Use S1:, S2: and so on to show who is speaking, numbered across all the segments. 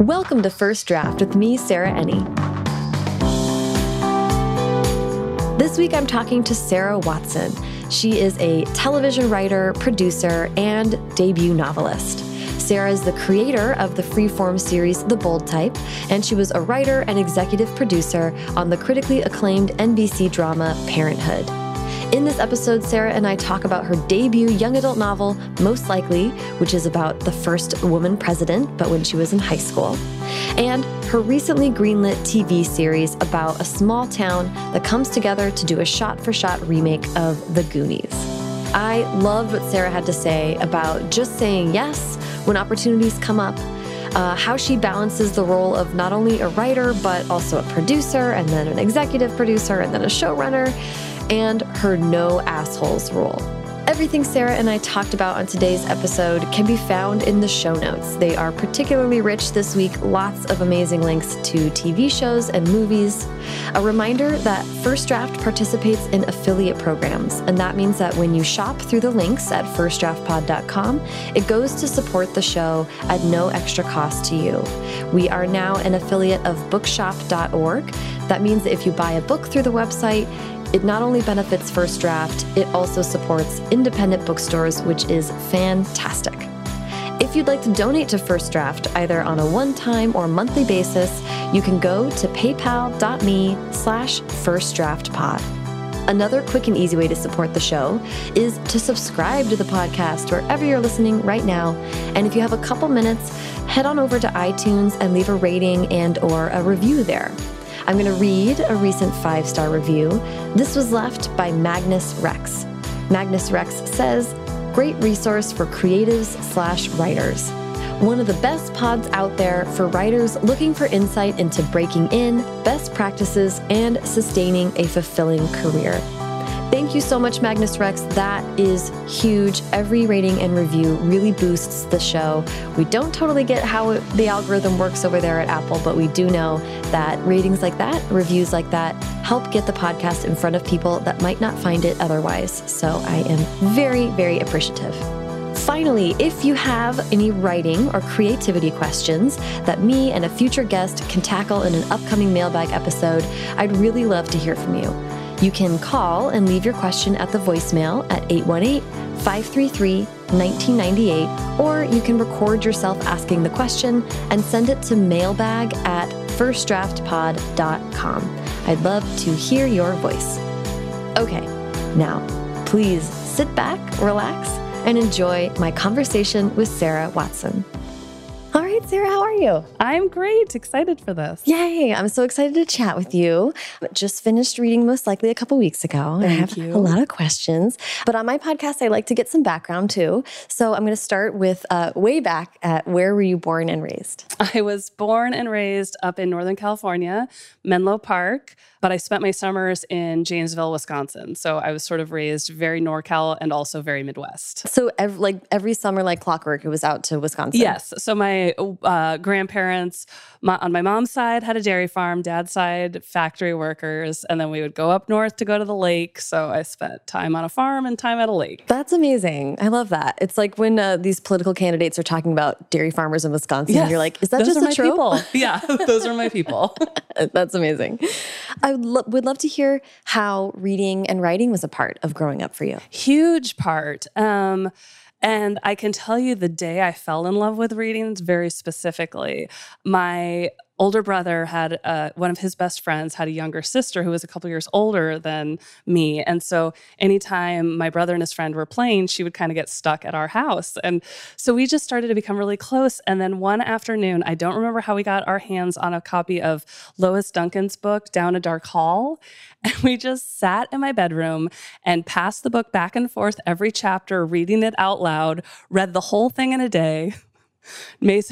S1: Welcome to First Draft with me, Sarah Enni. This week I'm talking to Sarah Watson. She is a television writer, producer, and debut novelist. Sarah is the creator of the freeform series The Bold Type, and she was a writer and executive producer on the critically acclaimed NBC drama Parenthood. In this episode, Sarah and I talk about her debut young adult novel, Most Likely, which is about the first woman president, but when she was in high school, and her recently greenlit TV series about a small town that comes together to do a shot for shot remake of The Goonies. I loved what Sarah had to say about just saying yes when opportunities come up. Uh, how she balances the role of not only a writer, but also a producer, and then an executive producer, and then a showrunner and her no assholes rule. Everything Sarah and I talked about on today's episode can be found in the show notes. They are particularly rich this week, lots of amazing links to TV shows and movies. A reminder that First Draft participates in affiliate programs, and that means that when you shop through the links at firstdraftpod.com, it goes to support the show at no extra cost to you. We are now an affiliate of bookshop.org. That means that if you buy a book through the website, it not only benefits First Draft, it also supports independent bookstores, which is fantastic. If you'd like to donate to First Draft, either on a one-time or monthly basis, you can go to paypal.me slash firstdraftpod. Another quick and easy way to support the show is to subscribe to the podcast wherever you're listening right now. And if you have a couple minutes, head on over to iTunes and leave a rating and or a review there. I'm going to read a recent five star review. This was left by Magnus Rex. Magnus Rex says, Great resource for creatives slash writers. One of the best pods out there for writers looking for insight into breaking in, best practices, and sustaining a fulfilling career. Thank you so much, Magnus Rex. That is huge. Every rating and review really boosts the show. We don't totally get how the algorithm works over there at Apple, but we do know that ratings like that, reviews like that, help get the podcast in front of people that might not find it otherwise. So I am very, very appreciative. Finally, if you have any writing or creativity questions that me and a future guest can tackle in an upcoming mailbag episode, I'd really love to hear from you. You can call and leave your question at the voicemail at 818 533 1998, or you can record yourself asking the question and send it to mailbag at firstdraftpod.com. I'd love to hear your voice. Okay, now please sit back, relax, and enjoy my conversation with Sarah Watson. Right, Sarah, how are you?
S2: I'm great. Excited for this.
S1: Yay. I'm so excited to chat with you. Just finished reading Most Likely a couple weeks ago.
S2: Thank
S1: I have
S2: you.
S1: a lot of questions. But on my podcast, I like to get some background too. So I'm going to start with uh, way back at where were you born and raised?
S2: I was born and raised up in Northern California, Menlo Park, but I spent my summers in Janesville, Wisconsin. So I was sort of raised very NorCal and also very Midwest.
S1: So ev- like every summer, like clockwork, it was out to Wisconsin.
S2: Yes. So my uh, grandparents my, on my mom's side had a dairy farm, dad's side factory workers, and then we would go up north to go to the lake. So I spent time on a farm and time at a lake.
S1: That's amazing. I love that. It's like when uh, these political candidates are talking about dairy farmers in Wisconsin.
S2: Yes.
S1: You're like, is that
S2: Those
S1: just
S2: are
S1: a
S2: my
S1: trope?
S2: people. Yeah, those are my people.
S1: That's amazing. I lo- would love to hear how reading and writing was a part of growing up for you.
S2: huge part. Um, and I can tell you the day I fell in love with readings very specifically. My older brother had uh, one of his best friends had a younger sister who was a couple years older than me. And so anytime my brother and his friend were playing she would kind of get stuck at our house. And so we just started to become really close. And then one afternoon i don't remember how we got our hands on a copy of lois duncan's book down a dark hall. And we just sat in my bedroom and passed the book back and forth every chapter reading it out loud read the whole thing in a day may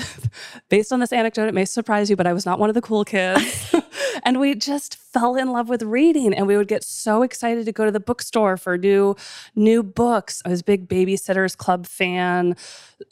S2: based on this anecdote it may surprise you but i was not one of the cool kids and we just fell in love with reading and we would get so excited to go to the bookstore for new new books i was a big babysitters club fan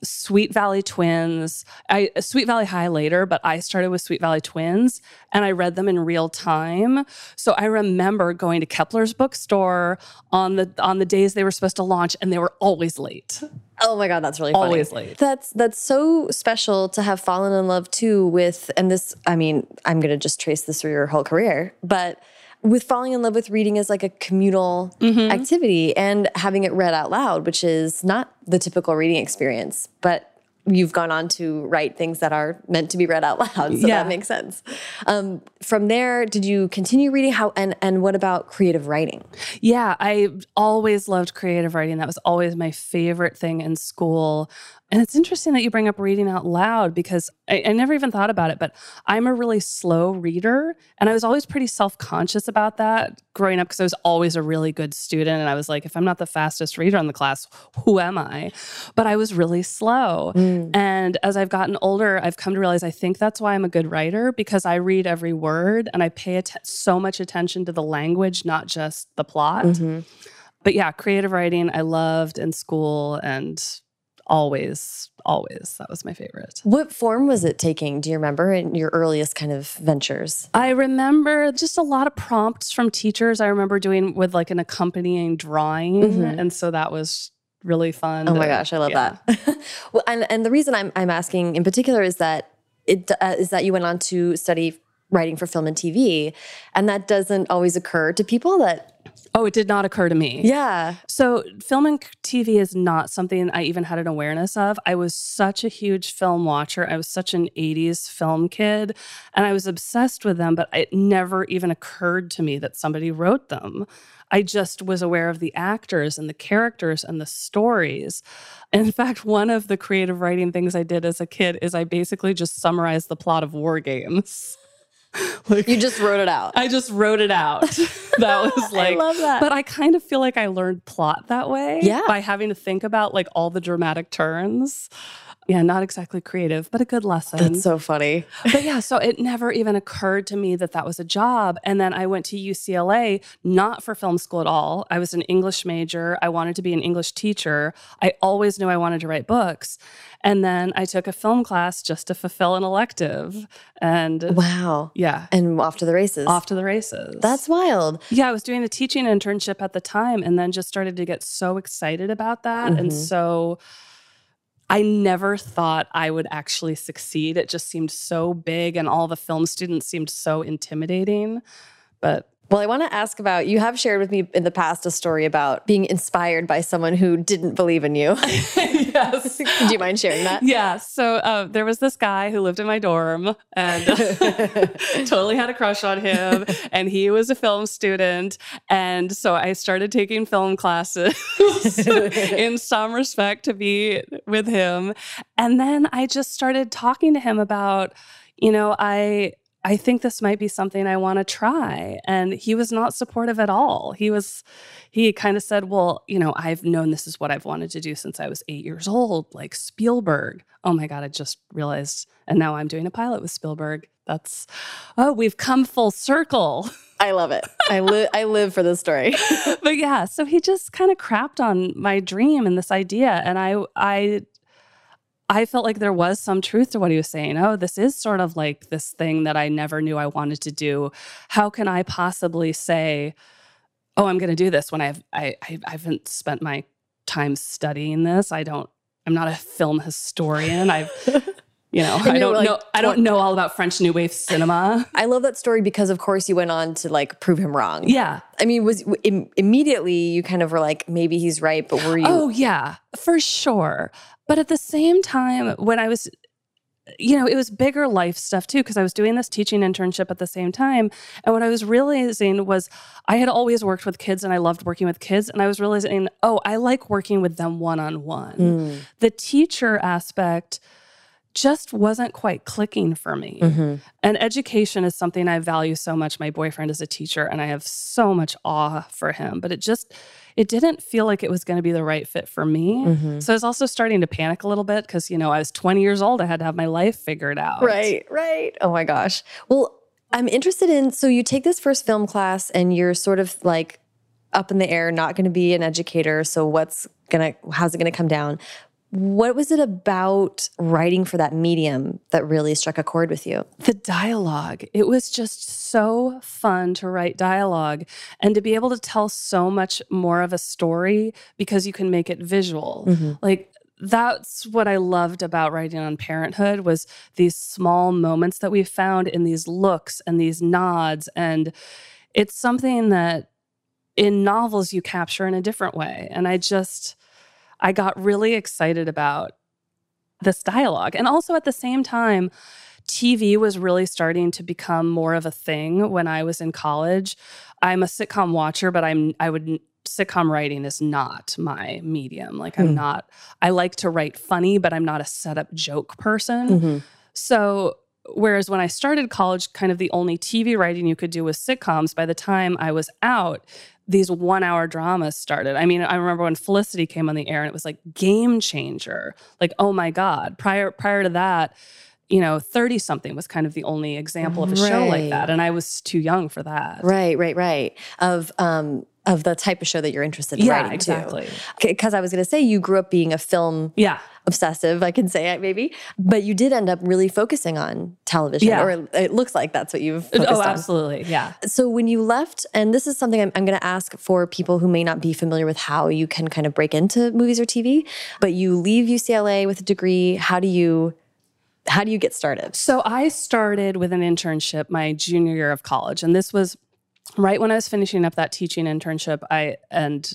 S2: sweet valley twins i sweet valley high later but i started with sweet valley twins and i read them in real time so i remember going to kepler's bookstore on the on the days they were supposed to launch and they were always late
S1: Oh my god, that's really funny.
S2: Always late.
S1: That's that's so special to have fallen in love too with and this I mean, I'm going to just trace this through your whole career, but with falling in love with reading as like a communal
S2: Mm-hmm.
S1: activity and having it read out loud, which is not the typical reading experience, but you've gone on to write things that are meant to be read out loud, so
S2: Yeah.
S1: that makes sense. Um, from there, did you continue reading? How and and what about creative writing?
S2: Yeah, I always loved creative writing. That was always my favorite thing in school. And it's interesting that you bring up reading out loud because I, I never even thought about it, but I'm a really slow reader. And I was always pretty self conscious about that growing up because I was always a really good student. And I was like, if I'm not the fastest reader in the class, who am I? But I was really slow. Mm. And as I've gotten older, I've come to realize I think that's why I'm a good writer because I read every word and I pay att- so much attention to the language, not just the plot mm-hmm. but yeah, creative writing I loved in school and always, always that was my favorite.
S1: What form was it taking? Do you remember in your earliest kind of ventures?
S2: I remember just a lot of prompts from teachers. I remember doing with like an accompanying drawing, and so that was really fun.
S1: Oh my
S2: to-
S1: gosh, I love
S2: yeah.
S1: that. well, and and the reason I'm I'm asking in particular is that it uh, is that you went on to study writing for film and TV, and that doesn't always occur to people. That
S2: Oh, it did not occur to me.
S1: yeah,
S2: So, film and TV is not something I even had an awareness of. I was such a huge film watcher. I was such an 80s film kid, and I was obsessed with them, but it never even occurred to me that somebody wrote them. I just was aware of the actors and the characters and the stories. In fact, one of the creative writing things I did as a kid is I basically just summarized the plot of War Games. like,
S1: you just wrote it out.
S2: I just wrote it out. that was like, I
S1: love that.
S2: But I kind of feel like I learned plot that way.
S1: Yeah.
S2: By having to think about like all the dramatic turns. Yeah, not exactly creative, but a good lesson.
S1: That's so funny.
S2: but yeah, so it never even occurred to me that that was a job. And then I went to UCLA, not for film school at all. I was an English major. I wanted to be an English teacher. I always knew I wanted to write books. And then I took a film class just to fulfill an elective. And
S1: Wow.
S2: yeah,
S1: And off to the races.
S2: off to the races.
S1: That's wild.
S2: Yeah, I was doing a teaching internship at the time and then just started to get so excited about that. And
S1: Mhm.
S2: so I never thought I would actually succeed. It just seemed so big and all the film students seemed so intimidating. But
S1: Well, I want to ask about you have shared with me in the past a story about being inspired by someone who didn't believe in you.
S2: yes.
S1: Do you mind sharing that?
S2: Yeah. So uh, there was this guy who lived in my dorm and totally had a crush on him. And he was a film student. And so I started taking film classes in some respect to be with him. And then I just started talking to him about, you know, I. I think this might be something I want to try. And he was not supportive at all. He was, he kind of said, Well, you know, I've known this is what I've wanted to do since I was eight years old, like Spielberg. Oh my God, I just realized. And now I'm doing a pilot with Spielberg. That's, oh, we've come full circle.
S1: I love it. I live I live for this story.
S2: but yeah, so he just kind of crapped on my dream and this idea. And I, I, I felt like there was some truth to what he was saying. Oh, this is sort of like this thing that I never knew I wanted to do. How can I possibly say, "Oh, I'm going to do this" when I've I, I haven't spent my time studying this? I don't. I'm not a film historian. I've you know I don't
S1: like
S2: know I don't know all about French New Wave cinema.
S1: I love that story because of course you went on to like prove him wrong.
S2: Yeah.
S1: I mean, was Im- immediately you kind of were like, maybe he's right, but were you?
S2: Oh, yeah, for sure. But at the same time, when I was, you know, it was bigger life stuff too, because I was doing this teaching internship at the same time. And what I was realizing was I had always worked with kids and I loved working with kids. And I was realizing, oh, I like working with them one on one.
S1: Mm.
S2: The teacher aspect just wasn't quite clicking for me.
S1: Mhm.
S2: And education is something I value so much. My boyfriend is a teacher and I have so much awe for him, but it just it didn't feel like it was going to be the right fit for me.
S1: Mhm.
S2: So I was also starting to panic a little bit because, you know, I was 20 years old. I had to have my life figured out.
S1: Right, right. Oh my gosh. Well, I'm interested in so you take this first film class and you're sort of like up in the air, not going to be an educator. So what's going to how's it going to come down? What was it about writing for that medium that really struck a chord with you?
S2: The dialogue. It was just so fun to write dialogue and to be able to tell so much more of a story because you can make it visual. Mm-hmm. Like that's what I loved about writing on parenthood was these small moments that we found in these looks and these nods and it's something that in novels you capture in a different way and I just I got really excited about this dialogue and also at the same time TV was really starting to become more of a thing when I was in college. I'm a sitcom watcher, but I'm I would sitcom writing is not my medium. Like I'm mm. not I like to write funny, but I'm not a setup joke person. Mm-hmm. So whereas when I started college, kind of the only TV writing you could do was sitcoms, by the time I was out, these one hour dramas started. I mean, I remember when Felicity came on the air and it was like game changer. Like, oh my God. Prior prior to that, you know, Thirtysomething was kind of the only example of a right. show like that. And I was too young for that.
S1: Right, right, right. Of um of the type of show that you're interested in
S2: yeah,
S1: writing
S2: exactly.
S1: Because I was going to say you grew up being a film
S2: yeah.
S1: obsessive, I can say it maybe, but you did end up really focusing on television,
S2: yeah.
S1: or it looks like that's what you've
S2: oh
S1: on.
S2: absolutely, yeah.
S1: So when you left, and this is something I'm, I'm going to ask for people who may not be familiar with how you can kind of break into movies or TV, but you leave UCLA with a degree. How do you how do you get started?
S2: So I started with an internship my junior year of college, and this was right when I was finishing up that teaching internship. I and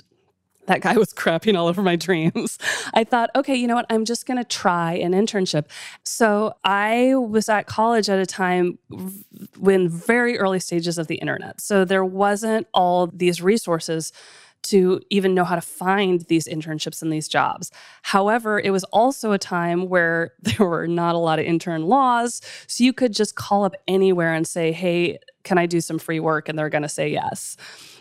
S2: that guy was crapping all over my dreams. I thought, okay, you know what? I'm just going to try an internship. So I was at college at a time when very early stages of the internet. So there wasn't all these resources to even know how to find these internships and these jobs. However, it was also a time where there were not a lot of intern laws. So you could just call up anywhere and say, hey, can I do some free work? And they're going to say yes.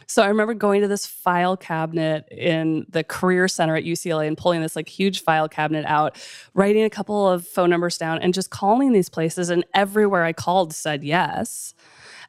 S2: So I remember going to this file cabinet in the career center at UCLA and pulling this like huge file cabinet out, writing a couple of phone numbers down and just calling these places. And everywhere I called said yes.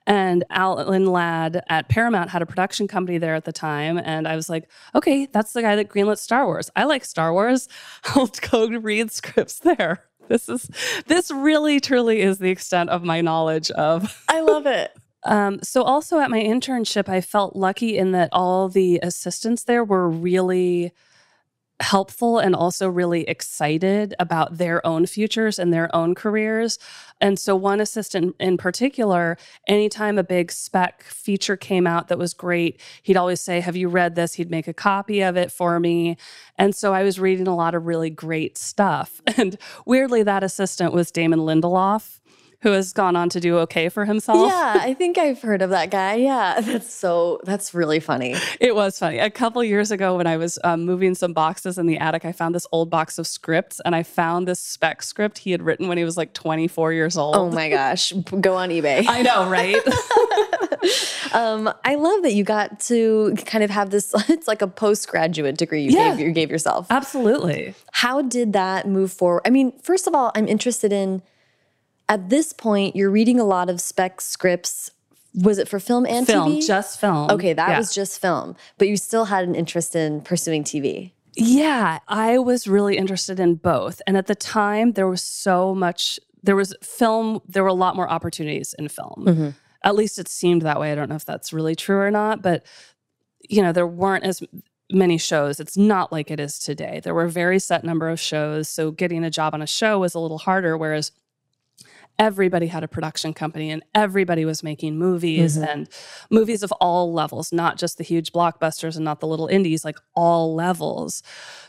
S2: And Alan Ladd at Paramount had a production company there at the time. And I was like, okay, that's the guy that greenlit Star Wars. I like Star Wars. I'll go read scripts there. This is this really truly is the extent of my knowledge of
S1: I love it.
S2: Um, so also at my internship, I felt lucky in that all the assistants there were really helpful and also really excited about their own futures and their own careers. And so, one assistant in particular, anytime a big spec feature came out that was great, he'd always say, Have you read this? He'd make a copy of it for me. And so, I was reading a lot of really great stuff. And weirdly, that assistant was Damon Lindelof who has gone on to do okay for himself.
S1: Yeah, I think I've heard of that guy. Yeah, that's so, that's really funny.
S2: It was funny. A couple years ago, when I was um, moving some boxes in the attic, I found this old box of scripts and I found this spec script he had written when he was like 24 years old.
S1: Oh my gosh. Go on eBay.
S2: I know, right?
S1: um, I love that you got to kind of have this, it's like a postgraduate degree you, yeah, gave, you gave yourself.
S2: Absolutely.
S1: How did that move forward? I mean, first of all, I'm interested in at this point, you're reading a lot of spec scripts. Was it for film and
S2: film,
S1: TV?
S2: Just film.
S1: Okay, that yeah. was just film. But you still had an interest in pursuing TV.
S2: Yeah, I was really interested in both. And at the time, there was so much, there was film, there were a lot more opportunities in film. Mm-hmm. At least it seemed that way. I don't know if that's really true or not, but you know, there weren't as many shows. It's not like it is today. There were a very set number of shows. So getting a job on a show was a little harder. Whereas everybody had a production company and everybody was making movies mm-hmm. and movies of all levels, not just the huge blockbusters and not the little indies, like all levels.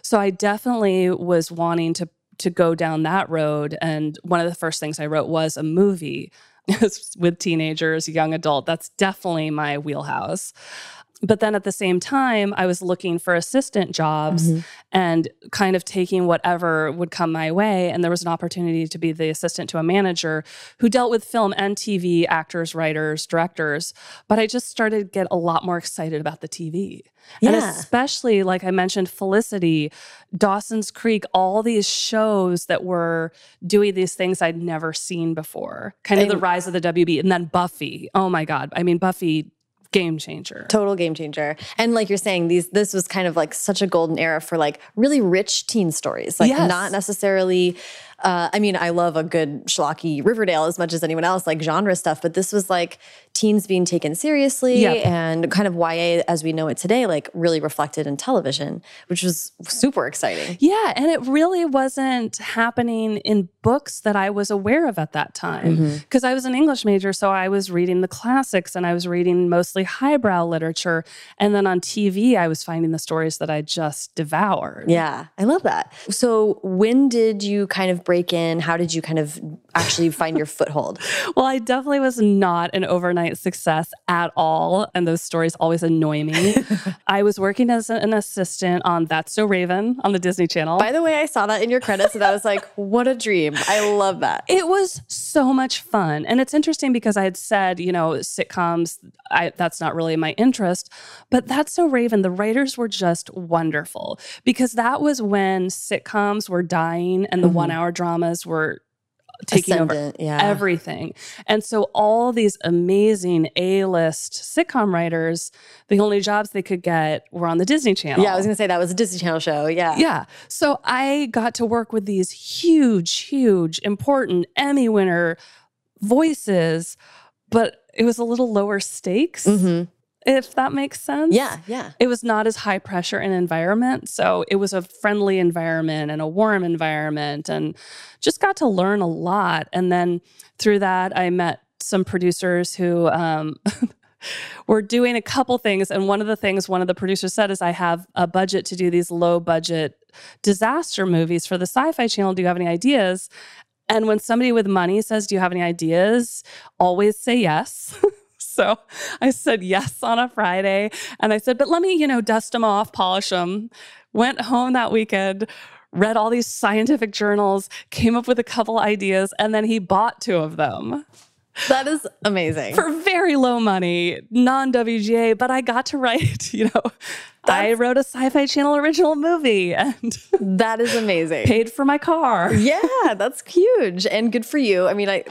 S2: So I definitely was wanting to to go down that road and one of the first things I wrote was a movie with teenagers, young adult. That's definitely my wheelhouse but then at the same time, I was looking for assistant jobs mm-hmm. and kind of taking whatever would come my way. And there was an opportunity to be the assistant to a manager who dealt with film and TV actors, writers, directors. But I just started to get a lot more excited about the TV. Yeah. And especially, like I mentioned, Felicity, Dawson's Creek, all these shows that were doing these things I'd never seen before, kind of and, the rise of the WB. And then Buffy. Oh my God. I mean, Buffy game changer.
S1: Total game changer. And like you're saying, these this was kind of like such a golden era for like really rich teen stories. Like yes. not necessarily uh, I mean, I love a good schlocky Riverdale as much as anyone else, like genre stuff, but this was like teens being taken seriously
S2: Yep.
S1: and kind of YA as we know it today, like really reflected in television, which was super exciting.
S2: Yeah, and it really wasn't happening in books that I was aware of at that time because I was an English major, so I was reading the classics and I was reading mostly highbrow literature. And then on TV, I was finding the stories that I just devoured.
S1: Yeah, I love that. So, when did you kind of break in? How did you kind of actually find your foothold?
S2: Well, I definitely was not an overnight success at all. And those stories always annoy me. I was working as an assistant on That's So Raven on the Disney Channel.
S1: By the way, I saw that in your credits and I was like, what a dream. I love that.
S2: It was so much fun. And it's interesting because I had said, you know, sitcoms, I, that's not really my interest. But That's So Raven, the writers were just wonderful because that was when sitcoms were dying and the mm-hmm. one hour dramas were taking over
S1: yeah.
S2: everything. And so all these amazing A-list sitcom writers, the only jobs they could get were on the Disney Channel.
S1: Yeah, I was gonna say that was a Disney Channel show. Yeah.
S2: Yeah. So I got to work with these huge, huge, important Emmy winner voices, but it was a little lower stakes,
S1: Mhm.
S2: If that makes sense.
S1: Yeah, yeah.
S2: It was not as high pressure an environment. So it was a friendly environment and a warm environment and just got to learn a lot. And then through that, I met some producers who um, were doing a couple things. And one of the things one of the producers said is, I have a budget to do these low budget disaster movies for the Sci Fi Channel. Do you have any ideas? And when somebody with money says, Do you have any ideas? Always say yes. so I said yes on a Friday. And I said, But let me, you know, dust them off, polish them. Went home that weekend, read all these scientific journals, came up with a couple ideas, and then he bought two of them
S1: That is amazing.
S2: for very low money, non WGA, but I got to write, you know, I wrote a sci fi channel original movie and
S1: that is amazing.
S2: paid for my car.
S1: yeah, that's huge and good for you. I mean, I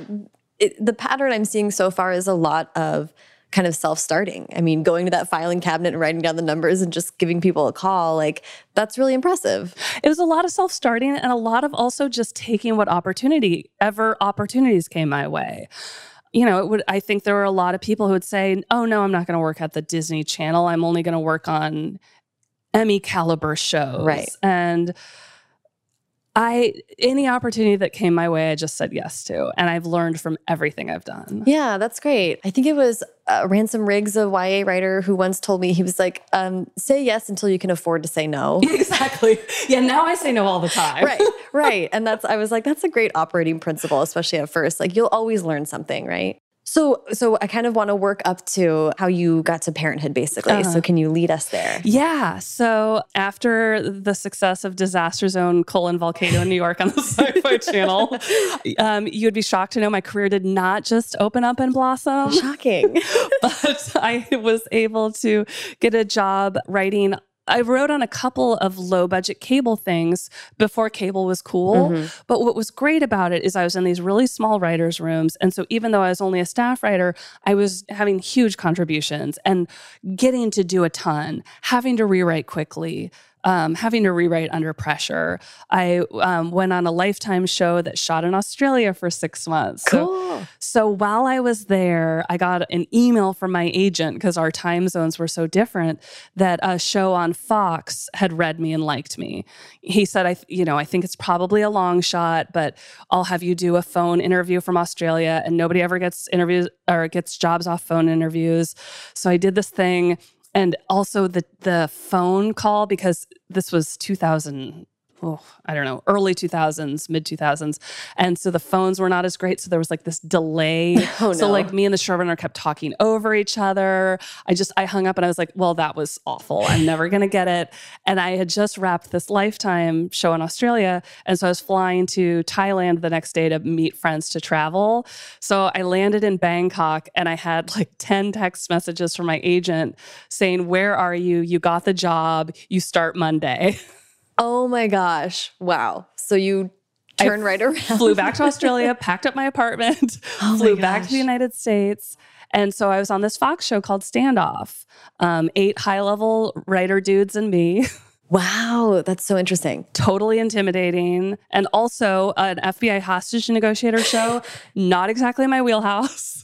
S1: it, the pattern I'm seeing so far is a lot of kind of self-starting. I mean, going to that filing cabinet and writing down the numbers and just giving people a call, like that's really impressive.
S2: It was a lot of self starting and a lot of also just taking what opportunity, ever opportunities came my way. You know, it would, I think there were a lot of people who would say, oh, no, I'm not going to work at the Disney Channel. I'm only going to work on Emmy caliber shows.
S1: Right.
S2: And I, any opportunity that came my way, I just said yes to. And I've learned from everything I've done.
S1: Yeah, that's great. I think it was uh, Ransom Riggs, a YA writer, who once told me he was like, um, "Say yes until you can afford to say no."
S2: Exactly. Yeah. Now I say no all the time.
S1: right, right. And that's I was like, that's a great operating principle, especially at first. Like you'll always learn something, right? So, so I kind of want to work up to how you got to parenthood, basically.
S2: Uh-huh.
S1: So, can you lead us there?
S2: Yeah. So after the success of Disaster Zone colon volcano in New York on the Sci-Fi Channel, um, you'd be shocked to know my career did not just open up and blossom,
S1: Shocking.
S2: but I was able to get a job writing. I wrote on a couple of low budget cable things before cable was cool. Mm-hmm. But what was great about it is I was in these really small writers' rooms. And so even though I was only a staff writer, I was having huge contributions and getting to do a ton, having to rewrite quickly. Um, having to rewrite under pressure. I um, went on a lifetime show that shot in Australia for six months. So
S1: Cool.
S2: so while I was there, I got an email from my agent because our time zones were so different that a show on Fox had read me and liked me. He said, "I, you know, I think it's probably a long shot, but I'll have you do a phone interview from Australia, and nobody ever gets interviews or gets jobs off phone interviews." So I did this thing, and also the the phone call because this was 2000 oh, I don't know, early 2000s, mid 2000s. And so the phones were not as great. So there was like this delay.
S1: Oh,
S2: So
S1: no.
S2: like me and the showrunner kept talking over each other. I just, I hung up and I was like, well, that was awful. I'm never going to get it. And I had just wrapped this lifetime show in Australia. And so I was flying to Thailand the next day to meet friends to travel. So I landed in Bangkok and I had like 10 text messages from my agent saying, where are you? You got the job. You start Monday.
S1: Oh my gosh. Wow. So you turned right around.
S2: flew back to Australia, packed up my apartment,
S1: Oh my
S2: flew back to the United States. And so I was on this Fox show called Standoff. Um, eight high level writer dudes and me.
S1: Wow, that's so interesting.
S2: Totally intimidating. And also an FBI hostage negotiator show, not exactly my wheelhouse.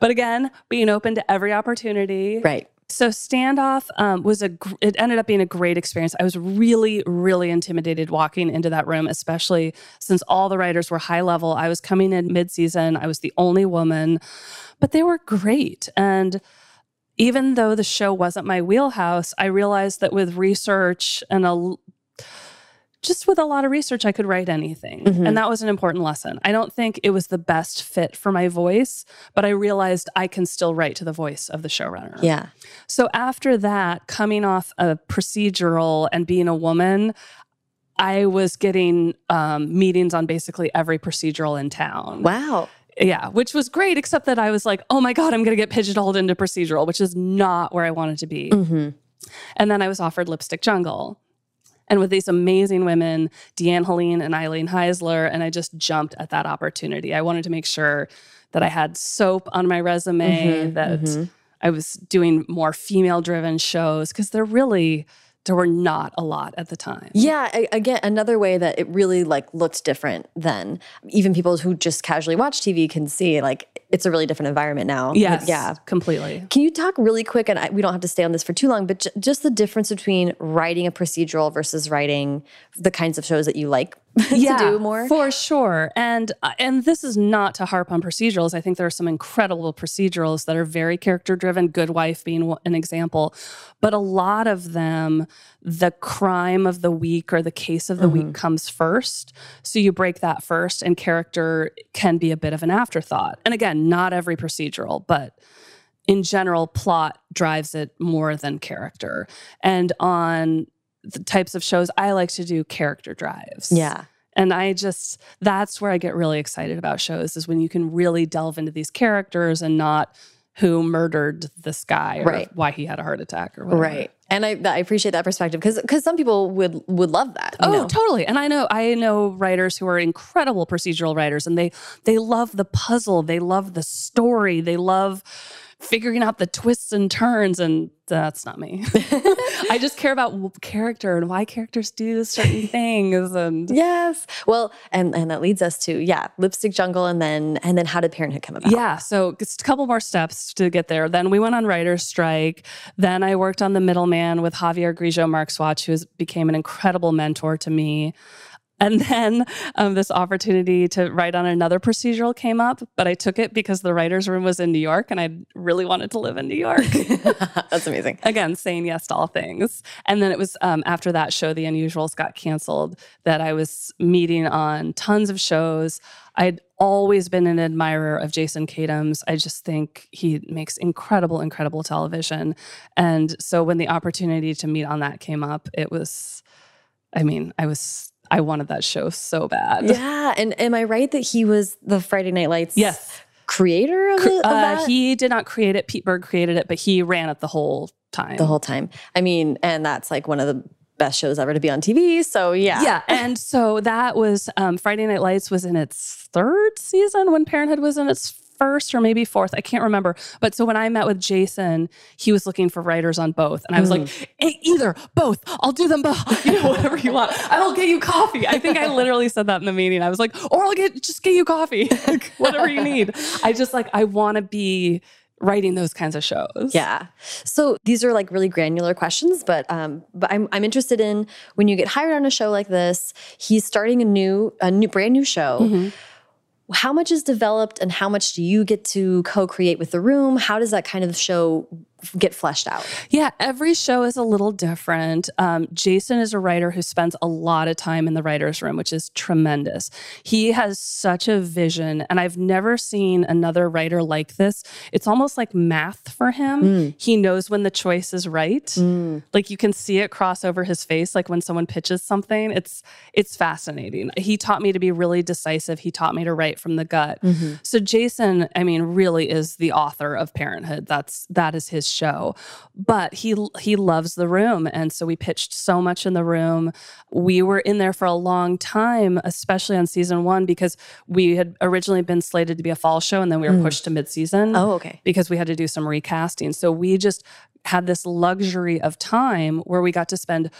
S2: but again, being open to every opportunity.
S1: Right.
S2: So standoff um, was a. Gr- it ended up being a great experience. I was really, really intimidated walking into that room, especially since all the writers were high level. I was coming in mid season. I was the only woman, but they were great. And even though the show wasn't my wheelhouse, I realized that with research and a just with a lot of research, I could write anything.
S1: Mhm.
S2: And that was an important lesson. I don't think it was the best fit for my voice, but I realized I can still write to the voice of the showrunner.
S1: Yeah.
S2: So after that, coming off a procedural and being a woman, I was getting um, meetings on basically every procedural in town.
S1: Wow.
S2: Yeah, which was great, except that I was like, oh my God, I'm going to get pigeonholed into procedural, which is not where I wanted to be.
S1: hmm
S2: And then I was offered Lipstick Jungle. And with these amazing women, DeAnn Heline and Eileen Heisler, and I just jumped at that opportunity. I wanted to make sure that I had soap on my resume,
S1: Mhm,
S2: that
S1: mhm.
S2: I was doing more female driven shows, because they're really, there were not a lot at the time.
S1: Yeah, again, another way that it really like looked different then. Even people who just casually watch TV can see like it's a really different environment now.
S2: Yes.
S1: yeah.
S2: Completely.
S1: Can you talk really quick, and I, we don't have to stay on this for too long, but j- just the difference between writing a procedural versus writing the kinds of shows that you like to do more?
S2: for sure. And uh, and this is not to harp on procedurals. I think there are some incredible procedurals that are very character driven. Good Wife being an example, but a lot of them, the crime of the week or the case of the
S1: Mm-hmm.
S2: week comes first. So you break that first, and character can be a bit of an afterthought. And again, not every procedural, but in general, plot drives it more than character. And on the types of shows I like to do character drives.
S1: yeah.
S2: And I just, that's where I get really excited about shows is when you can really delve into these characters and not who murdered this guy or
S1: Right.
S2: why he had a heart attack or whatever.
S1: Right. And I, I appreciate that perspective because because some people would would love that.
S2: Oh,
S1: know?
S2: totally. And I know I know writers who are incredible procedural writers and they they love the puzzle, they love the story, they love figuring out the twists and turns and that's not me. I just care about character and why characters do certain things and
S1: Yes. Well, and and that leads us to yeah, lipstick jungle, and then and then how did Parenthood come about?
S2: Yeah, so just a couple more steps to get there. Then we went on writer's strike. Then I worked on the middleman with Javier Grillo-Marxuach, who has, became an incredible mentor to me. And then um, this opportunity to write on another procedural came up, but I took it because the writer's room was in New York and I really wanted to live in New York.
S1: That's amazing.
S2: Again, saying yes to all things. And then it was um, after that show, The Unusuals, got canceled, that I was meeting on tons of shows. I'd always been an admirer of Jason Katims. I just think he makes incredible, incredible television. And so when the opportunity to meet on that came up, it was, I mean, I was, I wanted that show so bad.
S1: Yeah, and am I right that he was the Friday Night Lights
S2: Yes.
S1: creator of, it, of
S2: Uh,
S1: that?
S2: he did not create it. Pete Berg created it, but he ran it the whole time.
S1: the whole time? I mean, and that's like one of the best shows ever to be on TV. So yeah,
S2: Yeah. And so that was um, Friday Night Lights was in its third season when Parenthood was in its first or maybe fourth. I can't remember. But so when I met with Jason, he was looking for writers on both. And I was like, "Eh, either, both. I'll do them both. You know, whatever you want. I'll get you coffee. I think I literally said that in the meeting. I was like, or I'll get just get you coffee. Like, whatever you need. I just like I want to be writing those kinds of shows.
S1: Yeah. So these are like really granular questions, but um, but I'm I'm interested in when you get hired on a show like this. He's starting a new a new brand new show.
S2: Mm-hmm.
S1: How much is developed, and how much do you get to co-create with the room? How does that kind of show get fleshed out?
S2: Yeah, every show is a little different. Um, Jason is a writer who spends a lot of time in the writer's room, which is tremendous. He has such a vision, and I've never seen another writer like this. It's almost like math for him. Hmm. He knows when the choice is right. Hmm. Like you can see it cross over his face, like when someone pitches something. It's it's fascinating. He taught me to be really decisive. He taught me to write from the gut. Mm-hmm. So Jason, I mean, really is the author of Parenthood. That's that is his show. But he he loves the room and so we pitched so much in the room. We were in there for a long time, especially on season 1 because we had originally been slated to be a fall show and then we were mm. pushed to mid-season.
S1: Oh, okay.
S2: Because we had to do some recasting. So we just had this luxury of time where we got to spend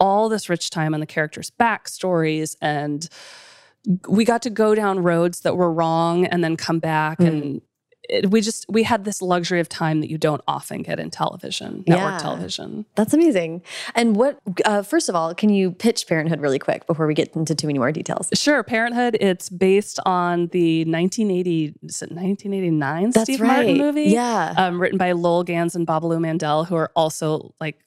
S2: all this rich time on the characters' backstories and we got to go down roads that were wrong and then come back mm. and it, we just we had this luxury of time that you don't often get in television network yeah, television.
S1: That's amazing. And what uh, first of all can you pitch parenthood really quick before we get into too many more details?
S2: Sure. Parenthood it's based on the 1980 is it 1989
S1: that's
S2: steve
S1: right.
S2: martin movie?
S1: Yeah.
S2: Um, written by Lowell Ganz and Babaloo Mandel who are also like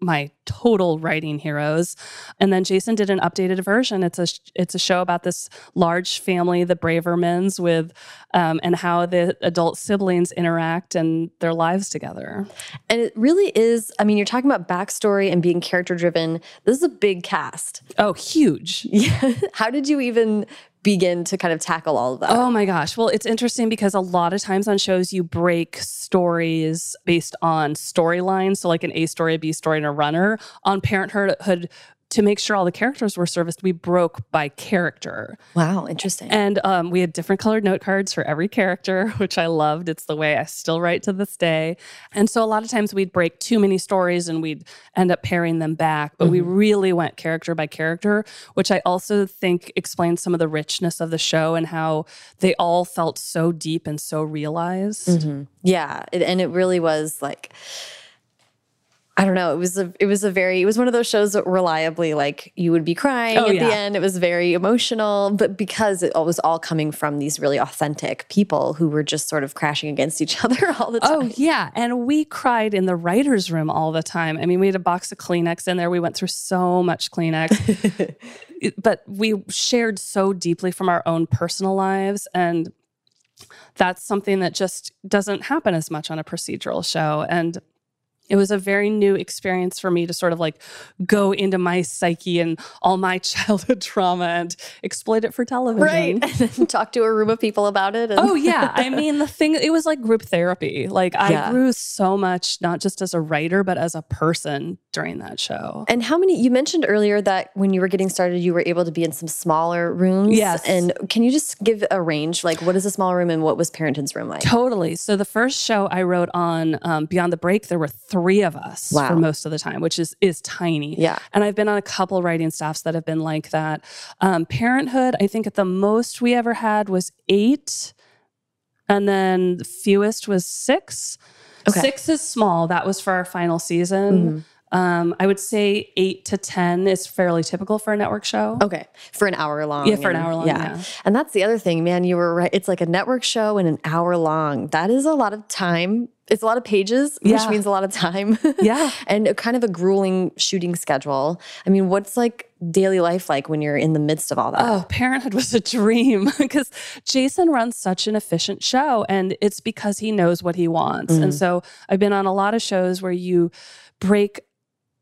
S2: my total writing heroes. And then Jason did an updated version. It's a it's a show about this large family, the Bravermans, with um, and how the adult siblings interact and their lives together.
S1: And it really is. I mean, you're talking about backstory and being character driven. This is a big cast.
S2: Oh, huge.
S1: Yeah. how did you even begin to kind of tackle all of that?
S2: Oh my gosh. Well, it's interesting because a lot of times on shows you break stories based on storylines. So like an A story, a B story, and a runner. On Parenthood, to make sure all the characters were serviced, we broke by character.
S1: Wow, interesting.
S2: And um, we had different colored note cards for every character, which I loved. It's the way I still write to this day. And so a lot of times we'd break too many stories and we'd end up pairing them back. But mm-hmm. we really went character by character, which I also think explains some of the richness of the show and how they all felt so deep and so realized.
S1: Mm-hmm. Yeah. It, and it really was like, I don't know. It was a it was a very it was one of those shows that reliably like you would be crying oh, at yeah. the end. It was very emotional, but because it was all coming from these really authentic people who were just sort of crashing against each other all the
S2: oh, time. Oh yeah, and we cried in the writers' room all the time. I mean, we had a box of Kleenex in there. We went through so much Kleenex, but we shared so deeply from our own personal lives and. That's something that just doesn't happen as much on a procedural show. And it was a very new experience for me to sort of like go into my psyche and all my childhood trauma and exploit it for television.
S1: Right. And talk to a room of people about it.
S2: And- oh, yeah. I mean, the thing, it was like group therapy. Like, I yeah. grew so much, not just as a writer, but as a person during that show.
S1: And how many, you mentioned earlier that when you were getting started, you were able to be in some smaller rooms.
S2: Yes.
S1: And can you just give a range? Like, what is a small room and what was Parenthood's room like?
S2: Totally. So, the first show I wrote on um, Beyond the Break, there were three of us
S1: wow.
S2: for most of the time, which is is tiny.
S1: Yeah.
S2: And I've been on a couple writing staffs that have been like that. Um, Parenthood, I think at the most we ever had was eight, and then the fewest was six. Okay. Six is small. That was for our final season. Mm-hmm. Um, I would say eight to 10 is fairly typical for a network show.
S1: Okay. For an hour long.
S2: Yeah, for an hour long. Yeah. yeah.
S1: And that's the other thing, man. You were right. It's like a network show and an hour long. That is a lot of time. It's a lot of pages, which means a lot of time.
S2: Yeah.
S1: and kind of a grueling shooting schedule. I mean, what's like daily life like when you're in the midst of all that?
S2: Oh, parenthood was a dream because Jason runs such an efficient show and it's because he knows what he wants. Mm-hmm. And so I've been on a lot of shows where you break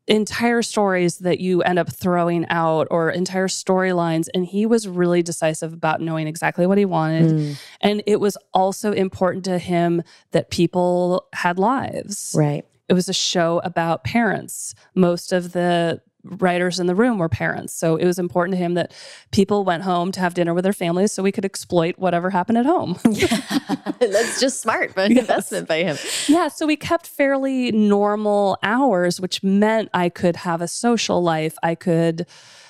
S2: entire stories that you end up throwing out or entire storylines. And he was really decisive about knowing exactly what he wanted. Mm. And it was also important to him that people had lives.
S1: Right.
S2: It was a show about parents. Most of the writers in the room were parents. So it was important to him that people went home to have dinner with their families so we could exploit whatever happened at home.
S1: yeah. That's just smart, but yes. investment by him.
S2: Yeah. So we kept fairly normal hours, which meant I could have a social life. I could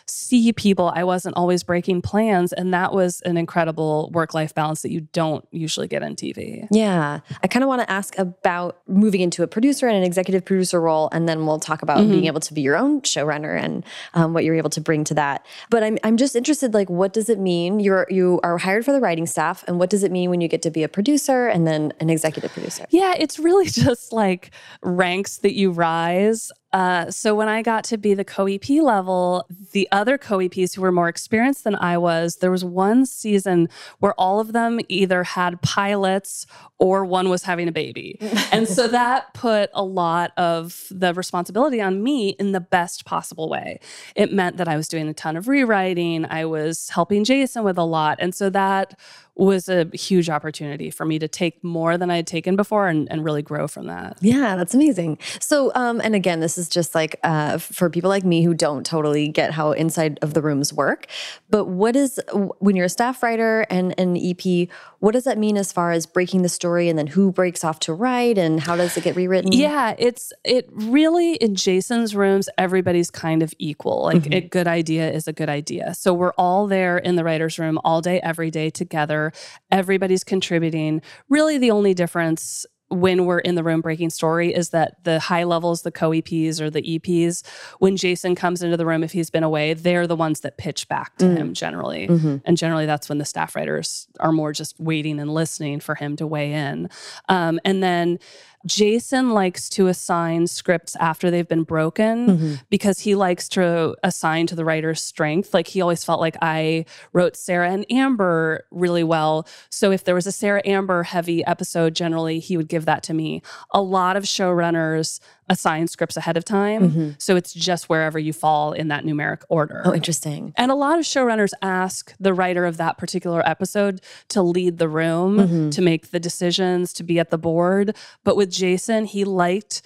S2: see people. I wasn't always breaking plans. And that was an incredible work life balance that you don't usually get in TV.
S1: Yeah. I kind of want to ask about moving into a producer and an executive producer role. And then we'll talk about mm -hmm. being able to be your own showrunner and um, what you're able to bring to that. But I'm, I'm just interested, like, what does it mean? You're, you are hired for the writing staff. And what does it mean when you get to be a producer and then an executive producer?
S2: Yeah, it's really just like ranks that you rise. Uh, so when I got to be the co-EP level, the other co-EPs who were more experienced than I was, there was one season where all of them either had pilots or one was having a baby. and so that put a lot of the responsibility on me in the best possible way. It meant that I was doing a ton of rewriting, I was helping Jason with a lot. And so that was a huge opportunity for me to take more than I had taken before and, and really grow from that.
S1: Yeah, that's amazing. So, um, and again, this is just like uh, for people like me who don't totally get how inside of the rooms work. But what is when you're a staff writer and an EP? What does that mean as far as breaking the story and then who breaks off to write and how does it get rewritten?
S2: Yeah, it's it really in Jason's rooms, everybody's kind of equal. Like mm -hmm. a good idea is a good idea. So we're all there in the writer's room all day, every day together. Everybody's contributing. Really, the only difference when we're in the room breaking story is that the high levels, the co EPs or the EPs, when Jason comes into the room, if he's been away, they're the ones that pitch back to mm. him generally. Mm-hmm. And generally, that's when the staff writers are more just waiting and listening for him to weigh in. Um, and then Jason likes to assign scripts after they've been broken mm-hmm. because he likes to assign to the writer's strength. Like he always felt like I wrote Sarah and Amber really well. So if there was a Sarah Amber heavy episode, generally he would give that to me. A lot of showrunners assign scripts ahead of time. Mm-hmm. So it's just wherever you fall in that numeric order.
S1: Oh, interesting.
S2: And a lot of showrunners ask the writer of that particular episode to lead the room, mm-hmm. to make the decisions, to be at the board. But with Jason, he liked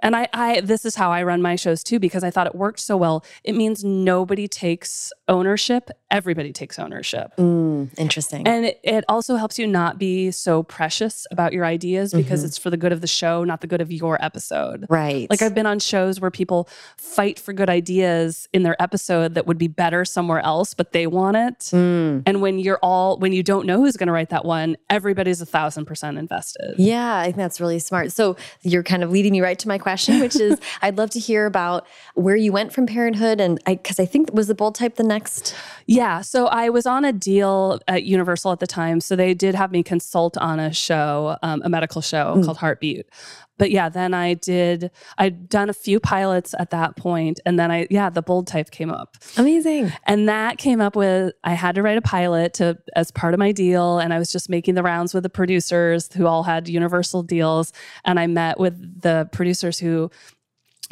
S2: and I, I this is how I run my shows too because I thought it worked so well. It means nobody takes ownership; everybody takes ownership.
S1: Mm, interesting.
S2: And it, it, also helps you not be so precious about your ideas because mm-hmm. it's for the good of the show, not the good of your episode.
S1: Right.
S2: Like I've been on shows where people fight for good ideas in their episode that would be better somewhere else, but they want it. Mm. And when you're all when you don't know who's going to write that one, everybody's a thousand percent invested.
S1: Yeah, I think that's really smart. So you're kind of leading me right to my question question, which is I'd love to hear about where you went from parenthood. And I, because I think, was the bold type the next?
S2: Yeah. So I was on a deal at Universal at the time. So they did have me consult on a show, um, a medical show mm. called Heartbeat but yeah, then I did, I'd done a few pilots at that point, And then I, yeah, the bold type came up.
S1: Amazing.
S2: And that came up with, I had to write a pilot to, as part of my deal. And I was just making the rounds with the producers who all had universal deals. And I met with the producers who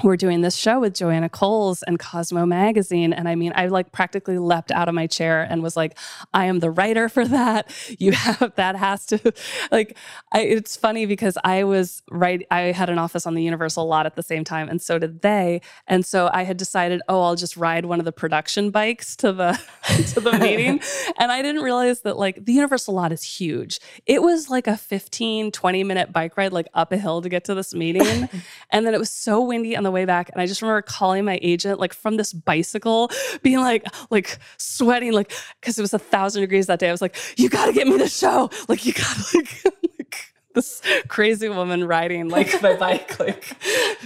S2: we're doing this show with Joanna Coles and Cosmo magazine. And I mean, I like practically leapt out of my chair and was like, I am the writer for that. You have, that has to, like, I, it's funny because I was right, I had an office on the Universal lot at the same time, and so did they. And so I had decided, oh, I'll just ride one of the production bikes to the, to the meeting. and I didn't realize that, like, the Universal lot is huge. It was like a 15, 20 minute bike ride, like up a hill to get to this meeting. and then it was so windy on the way back. And I just remember calling my agent like from this bicycle, being like, like sweating, like, because it was a thousand degrees that day. I was like, you gotta get me the show. Like, you gotta like, like this crazy woman riding like my bike, like,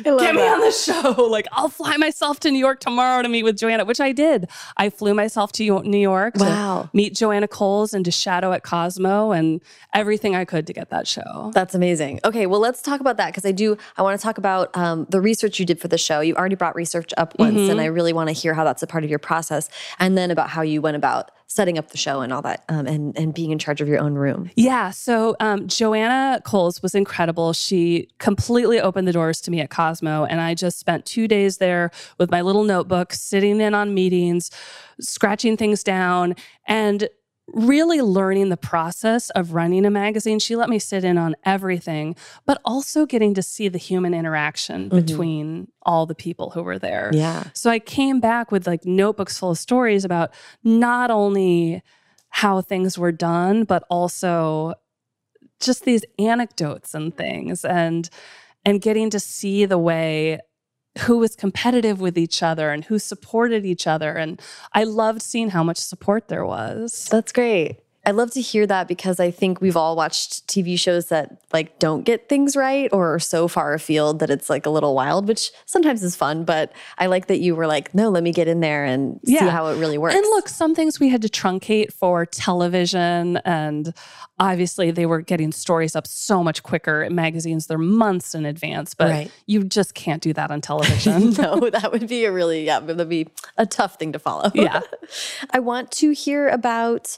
S2: get that. me on the show. Like, I'll fly myself to New York tomorrow to meet with Joanna, which I did. I flew myself to New York
S1: wow.
S2: to meet Joanna Coles and to shadow at Cosmo and everything I could to get that show.
S1: That's amazing. Okay, well, let's talk about that because I do, I want to talk about um, the research you did for the show. You already brought research up once, mm -hmm. and I really want to hear how that's a part of your process. And then about how you went about setting up the show and all that um, and, and being in charge of your own room?
S2: Yeah. So um, Joanna Coles was incredible. She completely opened the doors to me at Cosmo. And I just spent two days there with my little notebook, sitting in on meetings, scratching things down. And really learning the process of running a magazine. She let me sit in on everything, but also getting to see the human interaction mm-hmm. between all the people who were there.
S1: Yeah.
S2: So I came back with like notebooks full of stories about not only how things were done, but also just these anecdotes and things and and getting to see the way who was competitive with each other and who supported each other. And I loved seeing how much support there was.
S1: That's great. I love to hear that because I think we've all watched TV shows that like don't get things right or are so far afield that it's like a little wild, which sometimes is fun. But I like that you were like, no, let me get in there and yeah. see how it really works.
S2: And look, some things we had to truncate for television, and obviously they were getting stories up so much quicker in magazines. They're months in advance, but right. you just can't do that on television.
S1: no, that would be a really yeah, that'd be a tough thing to follow.
S2: Yeah,
S1: I want to hear about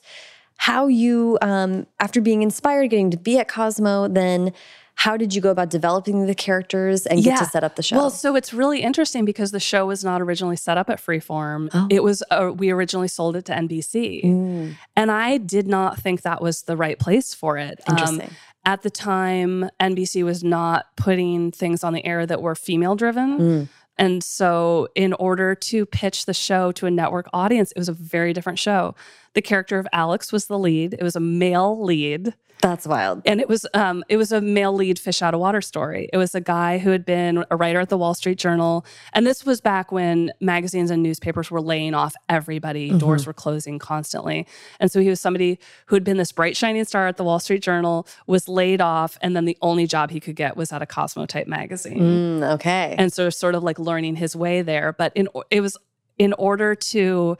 S1: how you, um, after being inspired, getting to be at Cosmo, then how did you go about developing the characters and get yeah. to set up the show?
S2: Well, so it's really interesting because the show was not originally set up at Freeform. Oh. It was uh, we originally sold it to NBC. Mm. Mm. And I did not think that was the right place for it.
S1: Um, Interesting. Um,
S2: at the time, NBC was not putting things on the air that were female driven. Mm. And so, in order to pitch the show to a network audience, it was a very different show. The character of Alex was the lead, it was a male lead.
S1: That's wild.
S2: And it was um, it was a male lead fish out of water story. It was a guy who had been a writer at the Wall Street Journal, and this was back when magazines and newspapers were laying off everybody. Mm-hmm. Doors were closing constantly, and so he was somebody who had been this bright shining star at the Wall Street Journal, was laid off, and then the only job he could get was at a Cosmo type magazine.
S1: Mm, okay,
S2: and so sort of like learning his way there. But in it was in order to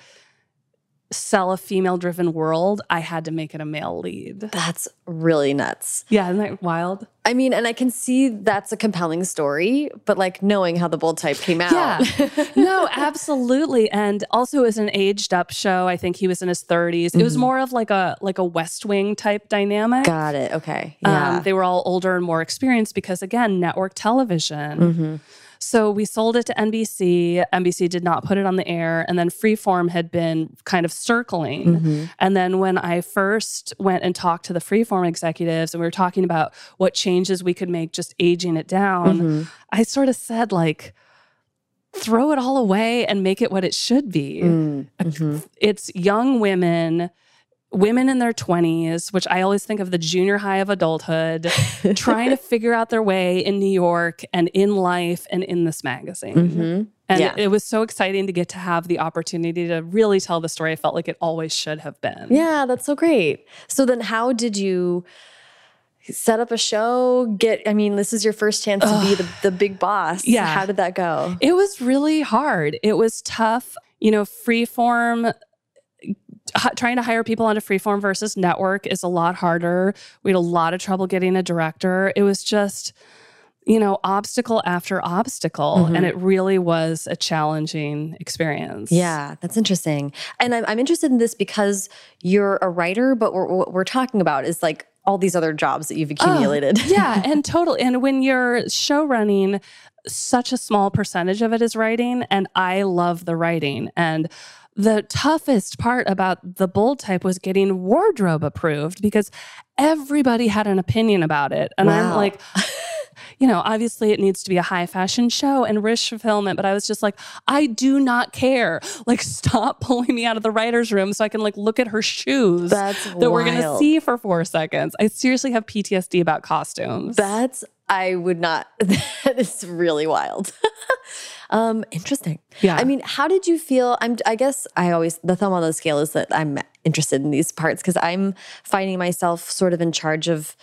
S2: sell a female driven world, I had to make it a male lead.
S1: That's really nuts.
S2: Yeah, isn't that wild?
S1: I mean, and I can see that's a compelling story, but like knowing how the bold type came out.
S2: Yeah. no, absolutely. And also as an aged up show. I think he was in his 30s. Mm-hmm. It was mm-hmm. more of like a like a West Wing type dynamic.
S1: Got it. Okay. Um, yeah.
S2: Um, they were all older and more experienced because again, network television. Mm-hmm. So we sold it to NBC. NBC did not put it on the air. And then Freeform had been kind of circling. Mm-hmm. And then when I first went and talked to the Freeform executives and we were talking about what changes we could make just aging it down, mm-hmm. I sort of said, like, throw it all away and make it what it should be. Mm-hmm. It's young women women in their 20s, which I always think of the junior high of adulthood, trying to figure out their way in New York and in life and in this magazine. Mm-hmm. And yeah. it was so exciting to get to have the opportunity to really tell the story. I felt like it always should have been.
S1: Yeah, that's so great. So then, how did you? set up a show get i mean this is your first chance to be the, the big boss yeah how did that go
S2: it was really hard it was tough you know freeform trying to hire people onto freeform versus network is a lot harder. We had a lot of trouble getting a director. It was just, you know, obstacle after obstacle. Mm-hmm. And it really was a challenging experience.
S1: Yeah, that's interesting. And I'm, I'm interested in this because you're a writer, but we're, what we're talking about is like all these other jobs that you've accumulated.
S2: Oh, yeah, and totally. And when you're show running, such a small percentage of it is writing, and I love the writing. And the toughest part about the bold type was getting wardrobe approved because everybody had an opinion about it. And wow. I'm like, you know, obviously it needs to be a high fashion show and risk fulfillment, but I was just like, I do not care. Like, stop pulling me out of the writer's room so I can like look at her shoes
S1: That's
S2: that
S1: wild.
S2: we're gonna see for four seconds. I seriously have PTSD about costumes.
S1: That's I would not. That is really wild. Um, interesting.
S2: Yeah.
S1: I mean, how did you feel? I'm. I guess I always the thumb on the scale is that I'm interested in these parts because I'm finding myself sort of in charge of.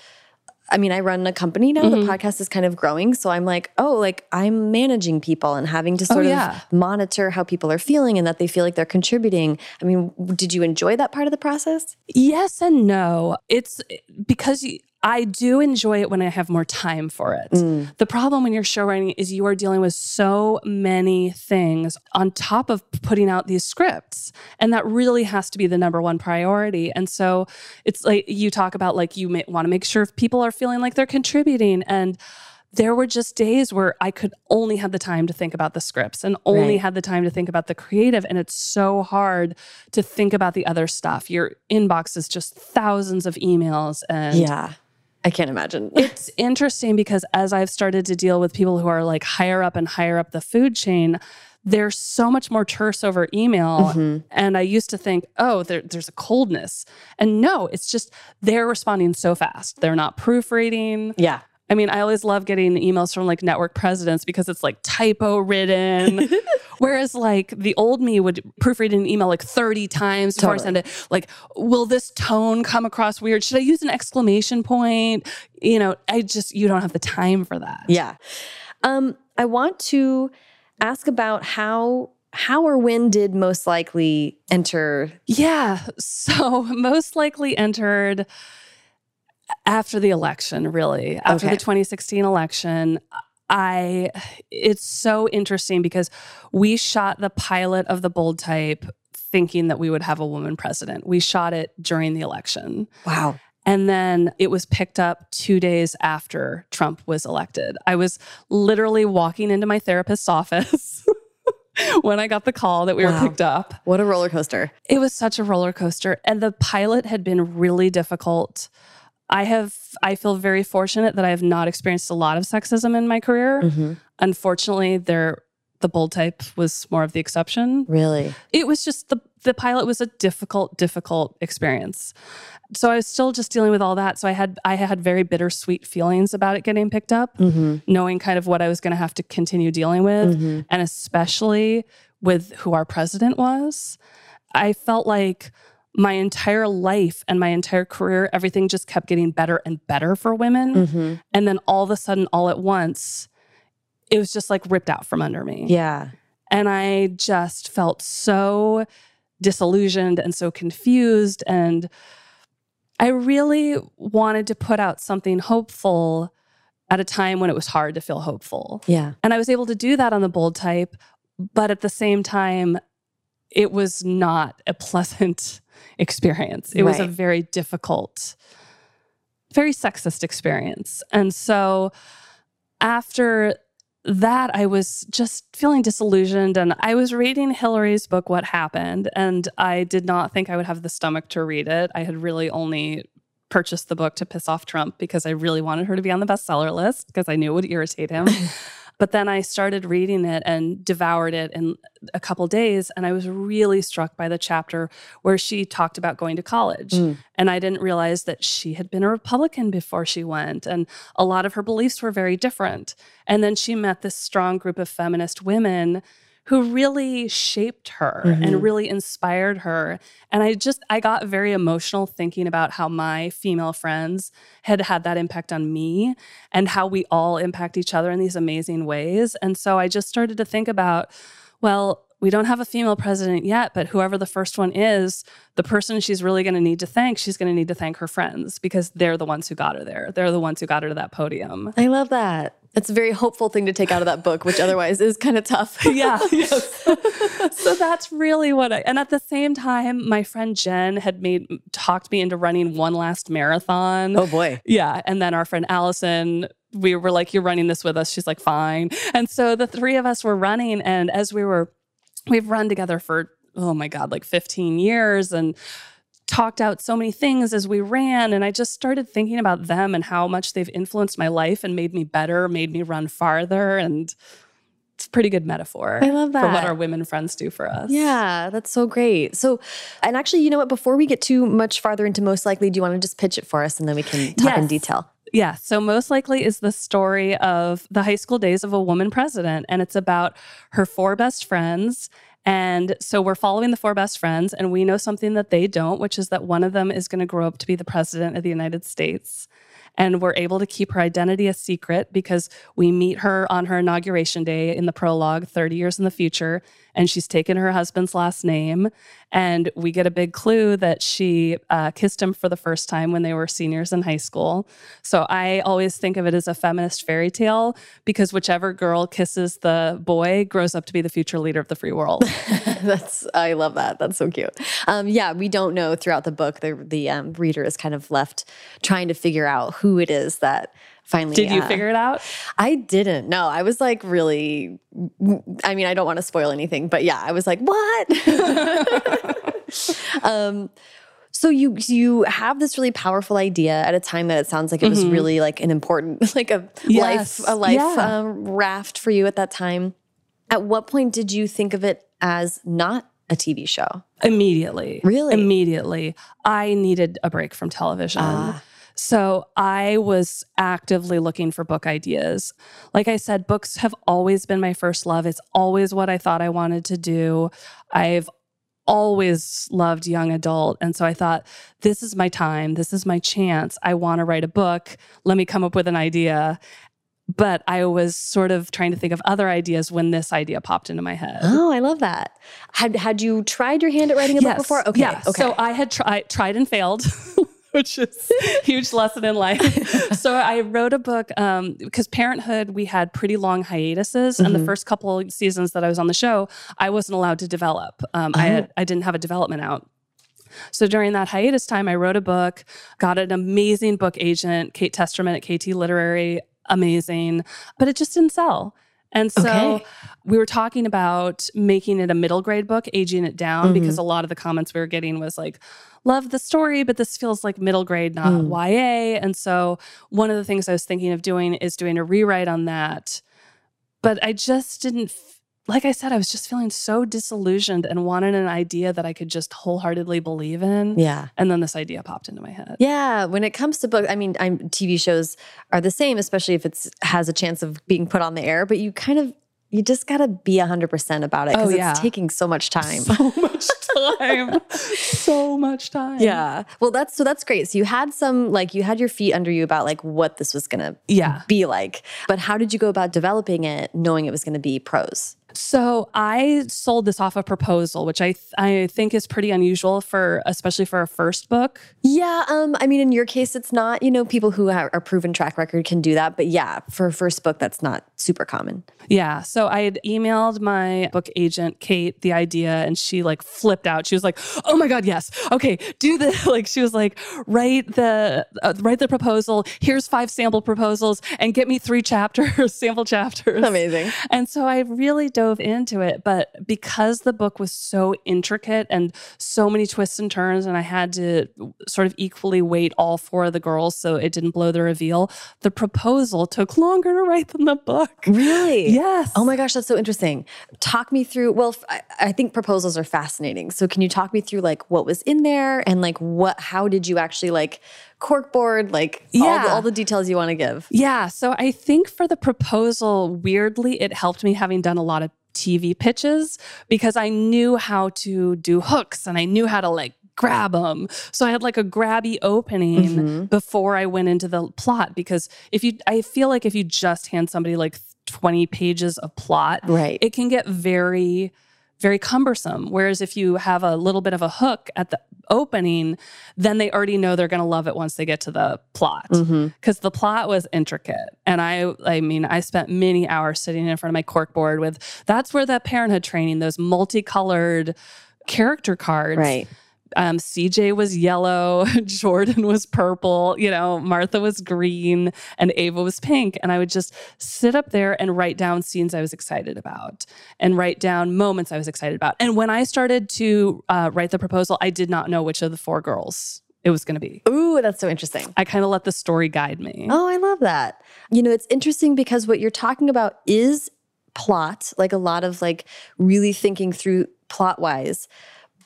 S1: I mean, I run a company now. Mm-hmm. The podcast is kind of growing, so I'm like, oh, like I'm managing people and having to oh, sort oh, yeah. of monitor how people are feeling and that they feel like they're contributing. I mean, did you enjoy that part of the process?
S2: Yes and no. It's because I do enjoy it when I have more time for it. Mm. The problem when you're show writing is you are dealing with so many things on top of putting out these scripts. And that really has to be the number one priority. And so it's like you talk about like you want to make sure people are feeling like they're contributing. And there were just days where I could only have the time to think about the scripts and only right. had the time to think about the creative. And it's so hard to think about the other stuff. Your inbox is just thousands of emails and
S1: yeah I can't imagine.
S2: it's interesting because as I've started to deal with people who are like higher up and higher up the food chain, they're so much more terse over email. Mm-hmm. And I used to think, oh, there, there's a coldness. And no, it's just they're responding so fast. They're not proofreading.
S1: Yeah.
S2: I mean, I always love getting emails from like network presidents because it's like typo ridden. Whereas like the old me would proofread an email like 30 times before totally. I send it. Like, will this tone come across weird? Should I use an exclamation point? You know, I just, you don't have the time for that.
S1: Yeah. Um, I want to ask about how how or when did most likely enter?
S2: Yeah. So most likely entered after the election, really, after okay. the 2016 election. I it's so interesting because we shot the pilot of the bold type thinking that we would have a woman president. We shot it during the election.
S1: Wow.
S2: And then it was picked up two days after Trump was elected. I was literally walking into my therapist's office when I got the call that we
S1: Wow.
S2: were picked up.
S1: What a roller coaster.
S2: It was such a roller coaster. And the pilot had been really difficult. I have, I feel very fortunate that I have not experienced a lot of sexism in my career.
S1: Mhm.
S2: Unfortunately, there, the bold type was more of the exception.
S1: Really?
S2: It was just the, the pilot was a difficult, difficult experience. So I was still just dealing with all that. So I had, I had very bittersweet feelings about it getting picked up
S1: Mm-hmm.
S2: knowing kind of what I was going to have to continue dealing with,
S1: Mhm.
S2: and especially with who our president was. I felt like my entire life and my entire career, everything just kept getting better and better for women.
S1: Mm-hmm.
S2: And then all of a sudden, all at once, it was just like ripped out from under me.
S1: Yeah.
S2: And I just felt so disillusioned and so confused. And I really wanted to put out something hopeful at a time when it was hard to feel hopeful.
S1: Yeah.
S2: And I was able to do that on the bold type, but at the same time, it was not a pleasant experience. It was a very difficult, very sexist experience. And so after that, I was just feeling disillusioned. And I was reading Hillary's book, What Happened, and I did not think I would have the stomach to read it. I had really only purchased the book to piss off Trump because I really wanted her to be on the bestseller list because I knew it would irritate him. but then I started reading it and devoured it in a couple days. And I was really struck by the chapter where she talked about going to college.
S1: Mm.
S2: And I didn't realize that she had been a Republican before she went. And a lot of her beliefs were very different. And then she met this strong group of feminist women who really shaped her
S1: Mhm.
S2: and really inspired her. And I just, I got very emotional thinking about how my female friends had had that impact on me and how we all impact each other in these amazing ways. And so I just started to think about, well, we don't have a female president yet, but whoever the first one is, the person she's really going to need to thank, she's going to need to thank her friends because they're the ones who got her there. They're the ones who got her to that podium.
S1: I love that. That's a very hopeful thing to take out of that book, which otherwise is kind of tough.
S2: yeah. So that's really what I, and at the same time, my friend Jen had made, talked me into running one last marathon.
S1: oh boy.
S2: Yeah. And then our friend Allison, we were like, You're running this with us. She's like, Fine. And so the three of us were running. And as we were, we've run together for, oh my God, like 15 years and talked out so many things as we ran. And I just started thinking about them and how much they've influenced my life and made me better, made me run farther. And it's a pretty good metaphor
S1: I love that.
S2: for what our women friends do for us.
S1: Yeah, that's so great. So, and actually, you know what? Before we get too much farther into most likely, do you want to just pitch it for us and then we can talk in detail?
S2: Yeah. So, most likely is the story of the high school days of a woman president. And it's about her four best friends. And so, we're following the four best friends, and we know something that they don't, which is that one of them is going to grow up to be the president of the United States. And we're able to keep her identity a secret because we meet her on her inauguration day in the prologue, 30 years in the future. And she's taken her husband's last name. And we get a big clue that she uh, kissed him for the first time when they were seniors in high school. So I always think of it as a feminist fairy tale because whichever girl kisses the boy grows up to be the future leader of the free world.
S1: That's I love that. That's so cute. Um, yeah, we don't know throughout the book. The the um, reader is kind of left trying to figure out who it is that finally.
S2: Did you
S1: uh,
S2: figure it out?
S1: I didn't. No, I was like really. I mean, I don't want to spoil anything, but yeah, I was like, what? um, so you you have this really powerful idea at a time that it sounds like it was
S2: Mhm.
S1: really like an important like a
S2: Yes.
S1: life a life
S2: Yeah.
S1: um, raft for you at that time. At what point did you think of it as not a TV show?
S2: Immediately.
S1: Really?
S2: Immediately. I needed a break from television.
S1: Ah.
S2: So I was actively looking for book ideas. Like I said, books have always been my first love. It's always what I thought I wanted to do. I've always loved young adult. And so I thought, this is my time. This is my chance. I want to write a book. Let me come up with an idea. But I was sort of trying to think of other ideas when this idea popped into my head.
S1: Oh, I love that. Had had you tried your hand at writing a book before? Okay.
S2: Yeah.
S1: Okay.
S2: So I had tried tried and failed, which is a huge lesson in life. so I wrote a book um, because Parenthood we had pretty long hiatuses, and
S1: Mm-hmm.
S2: the first couple seasons that I was on the show, I wasn't allowed to develop. Um, I
S1: Oh.
S2: had I didn't have a development out. So during that hiatus time, I wrote a book, got an amazing book agent, Kate Testerman at KT Literary, amazing, but it just didn't sell. And so
S1: Okay.
S2: we were talking about making it a middle grade book, aging it down, because a lot of the comments we were getting was like, love the story, but this feels like middle grade, not
S1: Mm.
S2: YA. And so one of the things I was thinking of doing is doing a rewrite on that. But I just didn't, like I said, I was just feeling so disillusioned and wanted an idea that I could just wholeheartedly believe in.
S1: Yeah.
S2: And then this idea popped into my head.
S1: Yeah, when it comes to books, I mean, I'm, TV shows are the same, especially if it's has a chance of being put on the air. But you kind of you just got to be 100% about it
S2: Oh,
S1: because
S2: yeah.
S1: it's taking so much time.
S2: So much time. so much time.
S1: yeah. Well, that's so that's great. So you had some like you had your feet under you about like what this was going to
S2: Yeah.
S1: be like. But how did you go about developing it knowing it was going to be prose?
S2: So I sold this off a proposal, which I th- I think is pretty unusual for especially for a first book.
S1: Yeah, um I mean in your case it's not, you know, people who are, are proven track record can do that, but yeah, for a first book that's not super common.
S2: Yeah. So I had emailed my book agent, Kate, the idea, and she like flipped out. She was like, "Oh my god, yes, okay, do the like." She was like, "Write the uh, write the proposal. Here's five sample proposals, and get me three chapters, sample chapters."
S1: Amazing.
S2: And so I really dove into it. But because the book was so intricate and so many twists and turns, and I had to sort of equally weight all four of the girls so it didn't blow the reveal, the proposal took longer to write than the book.
S1: Really?
S2: Yes.
S1: Oh my gosh, that's so interesting. Talk me through. Well, I think proposals are fascinating. So, can you talk me through like what was in there and like what? How did you actually like corkboard? Like all, the, all the details you want to give.
S2: Yeah. So I think for the proposal, weirdly, it helped me having done a lot of TV pitches because I knew how to do hooks and I knew how to like grab them. So I had like a grabby opening mm-hmm. before I went into the plot because if you, I feel like if you just hand somebody like 20 pages of plot,
S1: Right.
S2: it can get very, very cumbersome. Whereas if you have a little bit of a hook at the opening, then they already know they're going to love it once they get to the plot. Mm-hmm. Because the plot was intricate, and I, I mean, I spent many hours sitting in front of my corkboard with. That's where that parenthood training, those multicolored character cards,
S1: Right.
S2: Um, CJ was yellow, Jordan was purple, you know, Martha was green, and Ava was pink. And I would just sit up there and write down scenes I was excited about and write down moments I was excited about. And when I started to uh, write the proposal, I did not know which of the four girls it was going to be.
S1: Ooh, that's so interesting.
S2: I kind of let the story guide me.
S1: Oh, I love that. You know, it's interesting because what you're talking about is plot, like a lot of like really thinking through plot wise,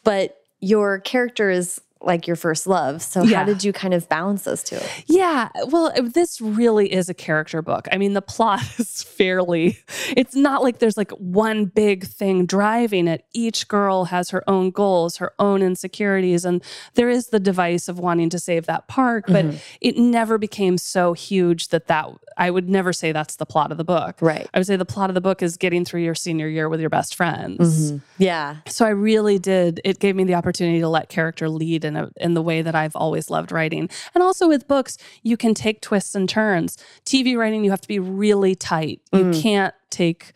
S1: but your character is like your first love. So
S2: Yeah.
S1: how did you kind of balance those two?
S2: Yeah, well, this really is a character book. I mean, the plot is fairly, it's not like there's like one big thing driving it. Each girl has her own goals, her own insecurities, and there is the device of wanting to save that park, but mm-hmm. it never became so huge that that, I would never say that's the plot of the book.
S1: Right.
S2: I would say the plot of the book is getting through your senior year with your best friends. Mm-hmm.
S1: Yeah.
S2: So I really did. It gave me the opportunity to let character lead in a, in the way that I've always loved writing. And also with books, you can take twists and turns. TV writing, you have to be really tight. You mm. can't take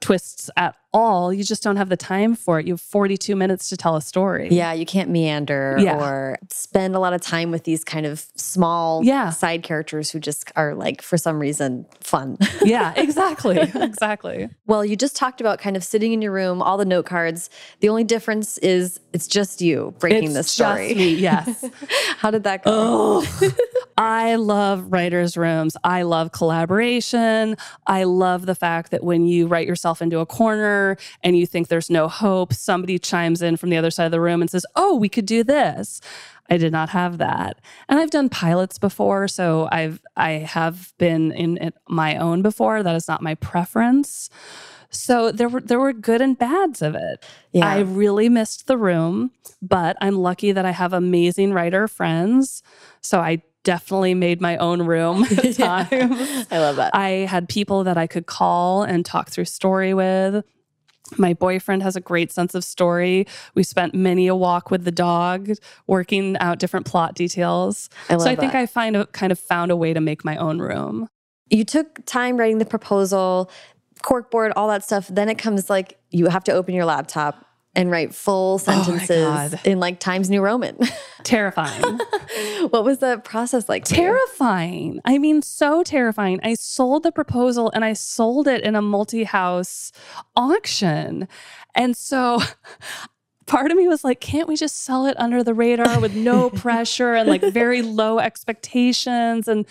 S2: twists at all. You just don't have the time for it. You have 42 minutes to tell a story.
S1: Yeah, you can't meander
S2: Yeah.
S1: or spend a lot of time with these kind of small
S2: Yeah.
S1: side characters who just are like for some reason fun.
S2: Yeah, exactly. exactly.
S1: well, you just talked about kind of sitting in your room, all the note cards. The only difference is it's just you breaking
S2: It's
S1: this story.
S2: just me. Yes.
S1: How did that go?
S2: Oh, I love writers' rooms. I love collaboration. I love the fact that when you write yourself into a corner and you think there's no hope, somebody chimes in from the other side of the room and says, Oh, we could do this. I did not have that. And I've done pilots before, so I've I have been in it my own before. That is not my preference. So there were there were good and bads of it.
S1: Yeah.
S2: I really missed the room, but I'm lucky that I have amazing writer friends. So I definitely made my own room at times.
S1: I love that.
S2: I had people that I could call and talk through story with. My boyfriend has a great sense of story. We spent many a walk with the dog, working out different plot details.
S1: I love
S2: so I think
S1: that.
S2: I find a, kind of found a way to make my own room.
S1: you took time writing the proposal, corkboard, all that stuff. Then it comes like you have to open your laptop and write full oh sentences
S2: God.
S1: in like Times New Roman.
S2: Terrifying.
S1: what was the process like?
S2: terrifying. I mean, so terrifying. I sold the proposal and I sold it in a multi house auction. And so part of me was like, can't we just sell it under the radar with no pressure and like very low expectations? And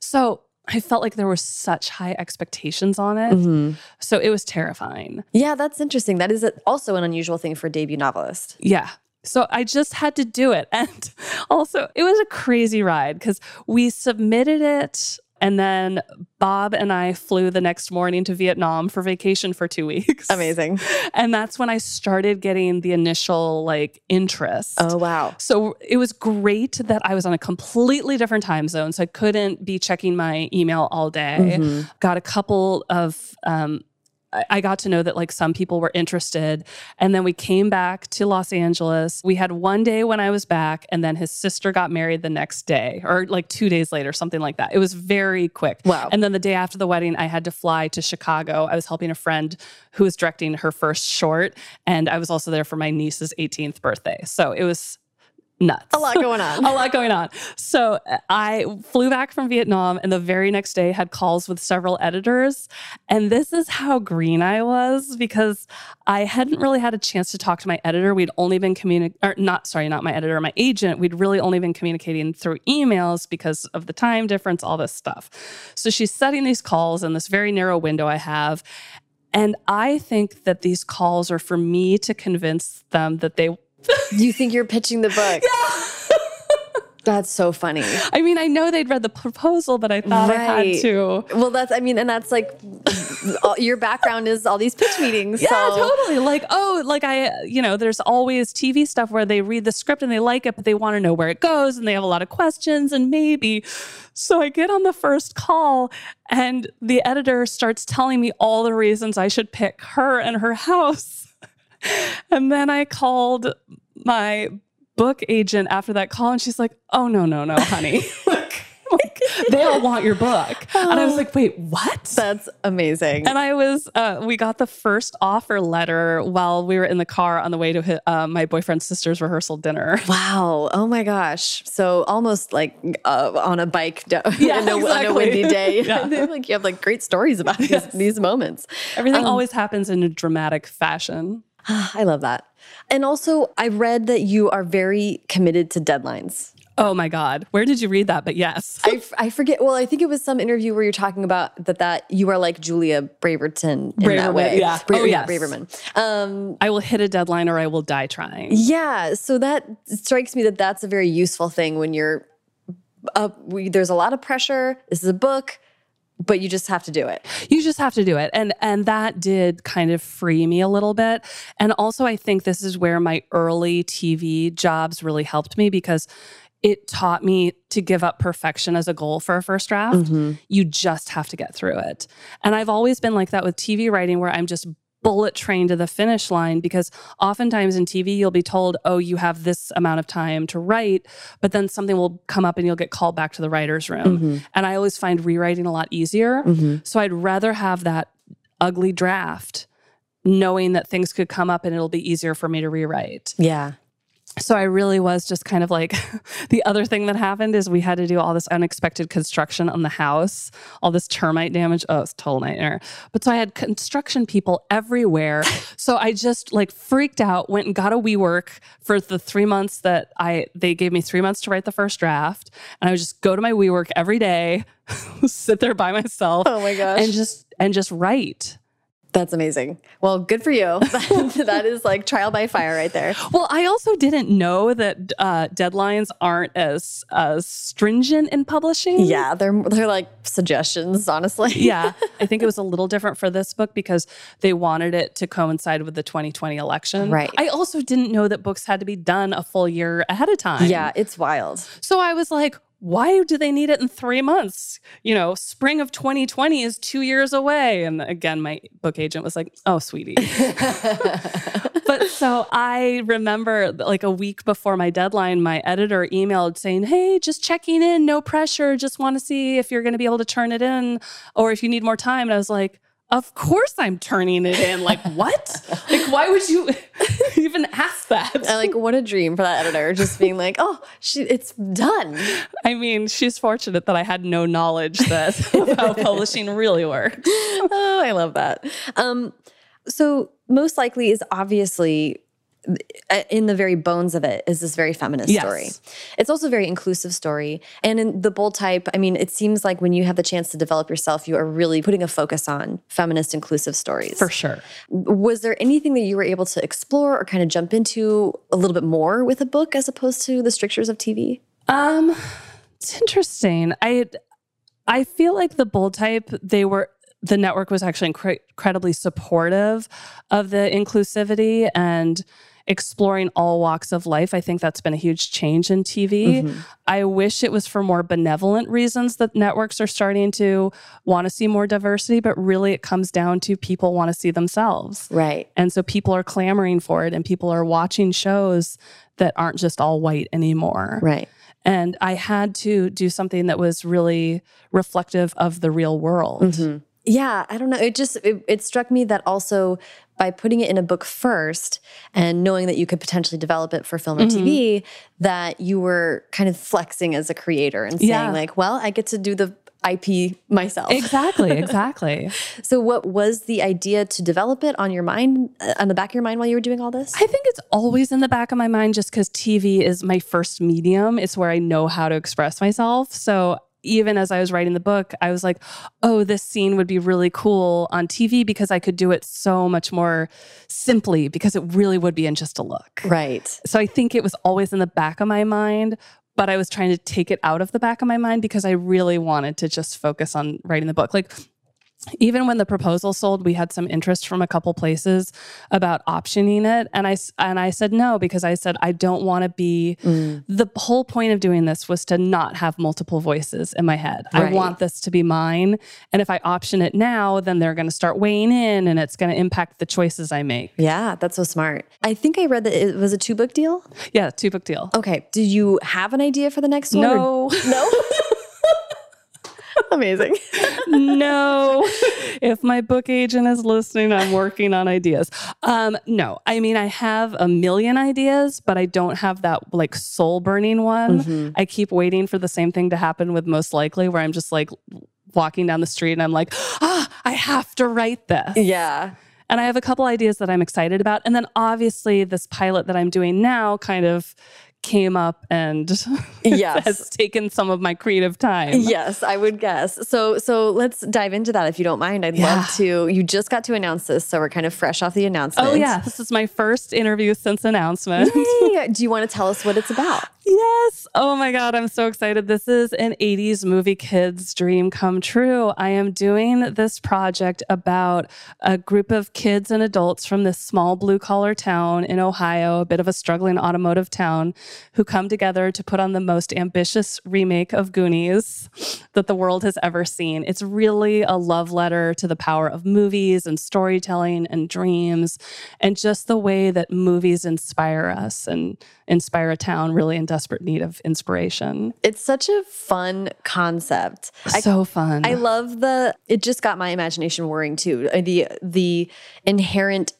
S2: so I felt like there were such high expectations on it.
S1: Mhm.
S2: So it was terrifying.
S1: Yeah, that's interesting. That is also an unusual thing for a debut novelist.
S2: Yeah. So I just had to do it. And also, it was a crazy ride because we submitted it. And then Bob and I flew the next morning to Vietnam for vacation for two weeks.
S1: Amazing.
S2: And that's when I started getting the initial like interest.
S1: Oh, wow.
S2: So it was great that I was on a completely different time zone. So I couldn't be checking my email all day.
S1: Mhm.
S2: Got a couple of, um, I got to know that like some people were interested. And then we came back to Los Angeles. We had one day when I was back, and then his sister got married the next day or like two days later, something like that. It was very quick.
S1: Wow.
S2: And then the day after the wedding, I had to fly to Chicago. I was helping a friend who was directing her first short. And I was also there for my niece's 18th birthday. So it was nuts.
S1: A lot going on.
S2: a lot going on. So I flew back from Vietnam and the very next day had calls with several editors. And this is how green I was because I hadn't really had a chance to talk to my editor. We'd only been communicating, or not, sorry, not my editor, my agent. We'd really only been communicating through emails because of the time difference, all this stuff. So she's setting these calls in this very narrow window I have. And I think that these calls are for me to convince them that they
S1: You think you're pitching the book? Yeah. That's so funny.
S2: I mean, I know they'd read the proposal, but I thought I had to.
S1: Well, that's, I mean, and that's like all, your background is all these pitch meetings.
S2: Yeah,
S1: so.
S2: totally. Like, oh, like I, you know, there's always TV stuff where they read the script and they like it, but they want to know where it goes and they have a lot of questions and maybe. So I get on the first call and the editor starts telling me all the reasons I should pick her and her house. And then I called my book agent after that call and she's like, oh, no, no, no, honey. like, like, they all want your book. And I was like, wait, what?
S1: That's amazing.
S2: And I was, uh, we got the first offer letter while we were in the car on the way to uh, my boyfriend's sister's rehearsal dinner.
S1: Wow. Oh my gosh. So almost like uh, on a bike
S2: Yeah,
S1: a, on a windy day.
S2: Yeah.
S1: like you have like great stories about these, these moments.
S2: Everything
S1: Um,
S2: always happens in a dramatic fashion.
S1: I love that. And also, I read that you are very committed to deadlines.
S2: Oh my God. Where did you read that? But yes.
S1: I, f- I forget. Well, I think it was some interview where you're talking about that that you are like Julia Braverton in that
S2: Braverman,
S1: way.
S2: yeah. Oh, yes.
S1: Braverman. Um,
S2: I will hit a deadline or I will die trying.
S1: yeah. So that strikes me that that's a very useful thing when you're. Uh, we, there's a lot of pressure. This is a book, but you just have to do it.
S2: You just have to do it. And and that did kind of free me a little bit. And also I think this is where my early TV jobs really helped me because it taught me to give up perfection as a goal for a first draft. Mm-hmm. You just have to get through it. And I've always been like that with TV writing where I'm just bullet train to the finish line because oftentimes in TV you'll be told, "Oh, you have this amount of time to write," but then something will come up and you'll get called back to the writers room. Mm-hmm. And I always find rewriting a lot easier. Mm-hmm. So I'd rather have that ugly draft knowing that things could come up and it'll be easier for me to rewrite.
S1: Yeah.
S2: So I really was just kind of like the other thing that happened is we had to do all this unexpected construction on the house, all this termite damage. Oh, it's a total nightmare. But so I had construction people everywhere. so I just like freaked out, went and got a WeWork for the three months that I they gave me three months to write the first draft. And I would just go to my WeWork every day, sit there by myself.
S1: Oh my gosh.
S2: And just and just write.
S1: That's amazing. Well, good for you. that is like trial by fire right there.
S2: Well, I also didn't know that uh, deadlines aren't as as stringent in publishing.
S1: Yeah, they're they're like suggestions, honestly.
S2: yeah, I think it was a little different for this book because they wanted it to coincide with the 2020 election.
S1: Right.
S2: I also didn't know that books had to be done a full year ahead of time.
S1: Yeah, it's wild.
S2: So I was like, why do they need it in three months? You know, spring of 2020 is two years away. And again, my book agent was like, oh, sweetie. but so I remember like a week before my deadline, my editor emailed saying, Hey, just checking in, no pressure. Just want to see if you're going to be able to turn it in or if you need more time. And I was like, of course I'm turning it in. Like, what? like, why would you even ask that?
S1: And like, what a dream for that editor, just being like, oh, she, it's done.
S2: I mean, she's fortunate that I had no knowledge that how publishing really works.
S1: Oh, I love that. Um, so most likely is obviously in the very bones of it is this very feminist
S2: Yes.
S1: story. It's also a very inclusive story. And in the bold type, I mean, it seems like when you have the chance to develop yourself, you are really putting a focus on feminist inclusive stories.
S2: For sure.
S1: Was there anything that you were able to explore or kind of jump into a little bit more with a book as opposed to the strictures of TV?
S2: Um, it's interesting. I I feel like the bold type they were the network was actually incre- incredibly supportive of the inclusivity and exploring all walks of life. I think that's been a huge change in TV. I wish it was for more benevolent reasons that networks are starting to want to see more diversity, but really it comes down to people want to see themselves.
S1: Right.
S2: And so people are clamoring for it and people are watching shows that aren't just all white anymore.
S1: Right.
S2: And I had to do something that was really reflective of the real world.
S1: Mm-hmm. Yeah, I don't know. It just it, it struck me that also by putting it in a book first and knowing that you could potentially develop it for film or
S2: Mm-hmm.
S1: TV, that you were kind of flexing as a creator and saying
S2: Yeah.
S1: like, "Well, I get to do the IP myself."
S2: Exactly, exactly.
S1: So, what was the idea to develop it on your mind, uh, on the back of your mind while you were doing all this?
S2: I think it's always in the back of my mind just because TV is my first medium. It's where I know how to express myself. So even as I was writing the book, I was like, oh, this scene would be really cool on TV because I could do it so much more simply because it really would be in just a look.
S1: right.
S2: So I think it was always in the back of my mind, but I was trying to take it out of the back of my mind because I really wanted to just focus on writing the book. Like, even when the proposal sold, we had some interest from a couple places about optioning it, and I and I said no because I said I don't want to be. Mm. The whole point of doing this was to not have multiple voices in my head. I want this to be mine, and if I option it now, then they're going to start weighing in, and it's going to impact the choices I make.
S1: Yeah, that's so smart. I think I read that it was a two book deal.
S2: Yeah, two book deal.
S1: Okay. Do you have an idea for the next one? or-
S2: No.
S1: Amazing.
S2: no. if my book agent is listening, I'm working on ideas. Um, no, I mean, I have a million ideas, but I don't have that like soul burning one. I keep waiting for the same thing to happen with Most Likely, where I'm just like walking down the street and I'm like, ah, I have to write this.
S1: Yeah.
S2: And I have a couple ideas that I'm excited about. And then obviously, this pilot that I'm doing now kind of came up and
S1: Yes.
S2: has taken some of my creative time.
S1: Yes, I would guess. So so let's dive into that if you don't mind. I'd
S2: Yeah.
S1: love to. You just got to announce this, so we're kind of fresh off the announcement.
S2: Oh, yeah. This is my first interview since announcement.
S1: Yay. Do you want to tell us what it's about?
S2: Yes. Oh my God. I'm so excited. This is an 80s movie kid's dream come true. I am doing this project about a group of kids and adults from this small blue collar town in Ohio, a bit of a struggling automotive town, who come together to put on the most ambitious remake of Goonies that the world has ever seen. It's really a love letter to the power of movies and storytelling and dreams and just the way that movies inspire us and inspire a town really in desperate need of inspiration.
S1: It's such a fun concept. I
S2: so fun.
S1: I love the it just got my imagination whirring too. Uh, The the inherent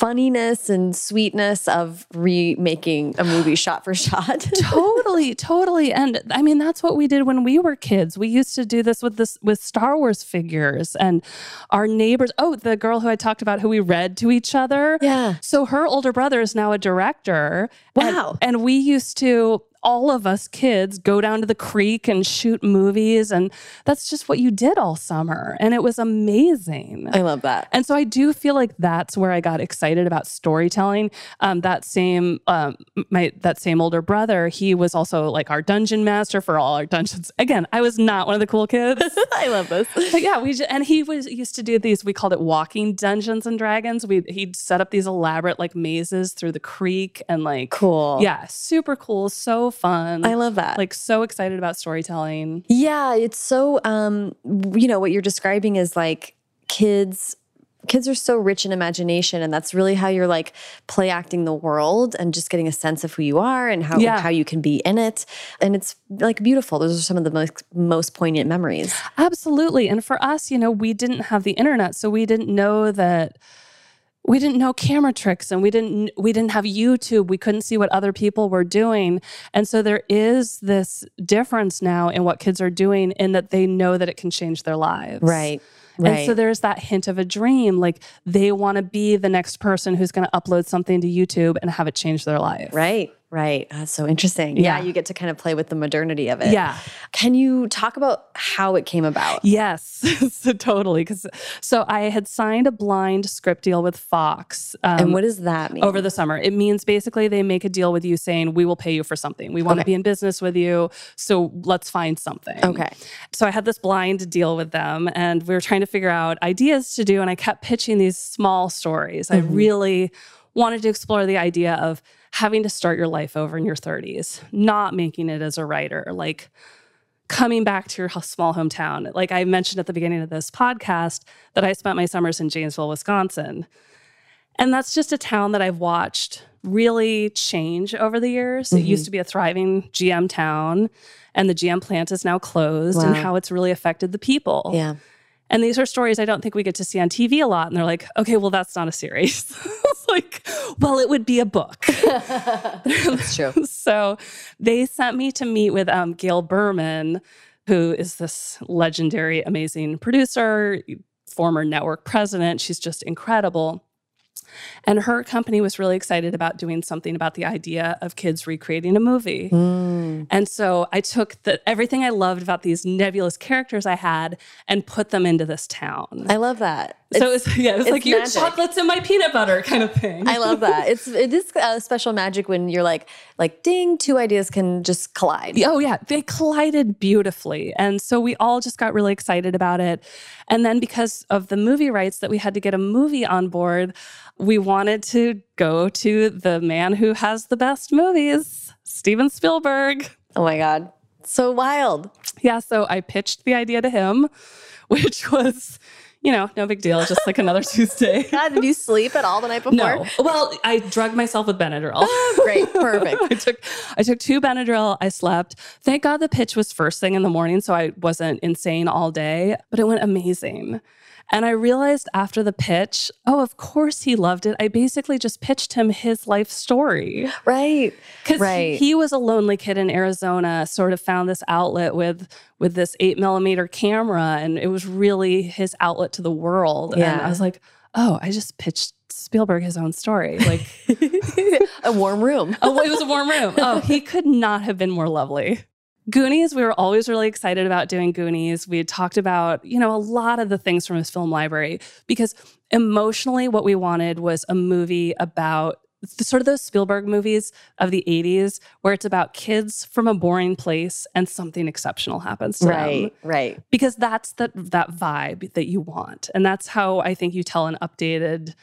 S1: funniness and sweetness of remaking a movie shot for shot.
S2: totally totally and i mean that's what we did when we were kids we used to do this with this with star wars figures and our neighbors oh the girl who i talked about who we read to each other
S1: Yeah.
S2: so her older brother is now a director and-
S1: Wow.
S2: and, we used to all of us kids go down to the creek and shoot movies and that's just what you did all summer and it was amazing
S1: I love that.
S2: and so I do feel like that's where I got excited about storytelling. Um, that same um, my that same older brother, he was also like our dungeon master for all our dungeons. Again, I was not one of the cool kids.
S1: I love this.
S2: But yeah, we ju- and he was used to do these. We called it walking Dungeons and Dragons. We he'd set up these elaborate like mazes through the creek and like
S1: Cool.
S2: Yeah, super cool, so fun.
S1: I love that.
S2: Like so excited about storytelling.
S1: Yeah, it's so um you know what you're describing is like kids kids are so rich in imagination and that's really how you're like play acting the world and just getting a sense of who you are and how
S2: Yeah.
S1: how you can be in it and it's like beautiful those are some of the most most poignant memories
S2: Absolutely. And for us, you know, we didn't have the internet, so we didn't know that we didn't know camera tricks and we didn't we didn't have YouTube. We couldn't see what other people were doing. And so there is this difference now in what kids are doing in that they know that it can change their lives.
S1: right
S2: And so there's that hint of a dream like they want to be the next person who's going to upload something to YouTube and have it change their life.
S1: right right that's so interesting yeah.
S2: Yeah.
S1: you get to kind of play with the modernity of it
S2: Yeah.
S1: can you talk about how it came about
S2: Yes, so totally. Because so I had signed a blind script deal with Fox. um,
S1: and what does that mean
S2: over the summer. It means basically they make a deal with you saying, we will pay you for something. We want to
S1: Okay.
S2: be in business with you. So let's find something.
S1: okay
S2: So I had this blind deal with them and we were trying to figure out ideas to do. And I kept pitching these small stories. I really wanted to explore the idea of having to start your life over in your 30s, not making it as a writer, like coming back to your small hometown. Like I mentioned at the beginning of this podcast, that I spent my summers in Janesville, Wisconsin. And that's just a town that I've watched really change over the years. It used mm-hmm. to be a thriving GM town, and the GM plant is now closed, and how it's really affected the people.
S1: yeah
S2: And these are stories I don't think we get to see on TV a lot. And they're like, okay, well, that's not a series. it's like, well, it would be a book.
S1: it's true
S2: so they sent me to meet with um, Gail Berman, who is this legendary, amazing producer, former network president. She's just incredible. And her company was really excited about doing something about the idea of kids recreating a movie.
S1: Mm.
S2: And so I took the, everything I loved about these nebulous characters I had and put them into this town.
S1: i love that
S2: so it was, yeah, it was
S1: it's
S2: like your chocolates and my peanut butter kind of thing.
S1: I love that. It's it is a special magic when you're like like ding, two ideas can just collide.
S2: Oh, yeah. They collided beautifully. And so we all just got really excited about it. And then because of the movie rights that we had to get a movie on board, we wanted to go to the man who has the best movies, Steven Spielberg.
S1: Oh my god, so wild.
S2: Yeah. So I pitched the idea to him, which was, you know, no big deal, just like another Tuesday.
S1: God, did you sleep at all the night before?
S2: No. Well, I drugged myself with Benadryl.
S1: Ah, great, perfect.
S2: I took I took two Benadryl. I slept. Thank God the pitch was first thing in the morning, so I wasn't insane all day. But it went amazing. And I realized after the pitch, oh, of course he loved it. I basically just pitched him his life story
S1: Right,
S2: because
S1: right.
S2: he was a lonely kid in Arizona. Sort of found this outlet with with this eight millimeter camera, and it was really his outlet to the world. And
S1: Yeah.
S2: I was like, oh, I just pitched Spielberg his own story. Like,
S1: a warm room.
S2: Oh, it was a warm room. Oh, he could not have been more lovely. Goonies, we were always really excited about doing Goonies. We had talked about, you know, a lot of the things from his film library because emotionally, what we wanted was a movie about the, sort of those Spielberg movies of the 80s where it's about kids from a boring place and something exceptional happens to them
S1: Right, right.
S2: because that's the, that vibe that you want. And that's how I think you tell an updated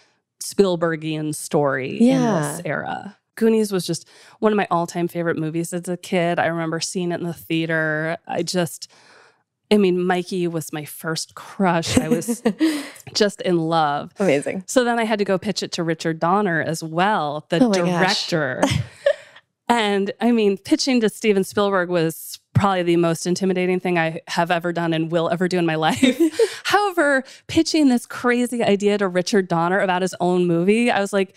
S2: Spielbergian story in this era. Goonies was just one of my all time favorite movies as a kid. I remember seeing it in the theater. I just, I mean, Mikey was my first crush. I was just in love.
S1: Amazing.
S2: So then I had to go pitch it to Richard Donner as well, the
S1: Oh
S2: director. and I mean, pitching to Steven Spielberg was probably the most intimidating thing I have ever done and will ever do in my life. However, pitching this crazy idea to Richard Donner about his own movie, I was like,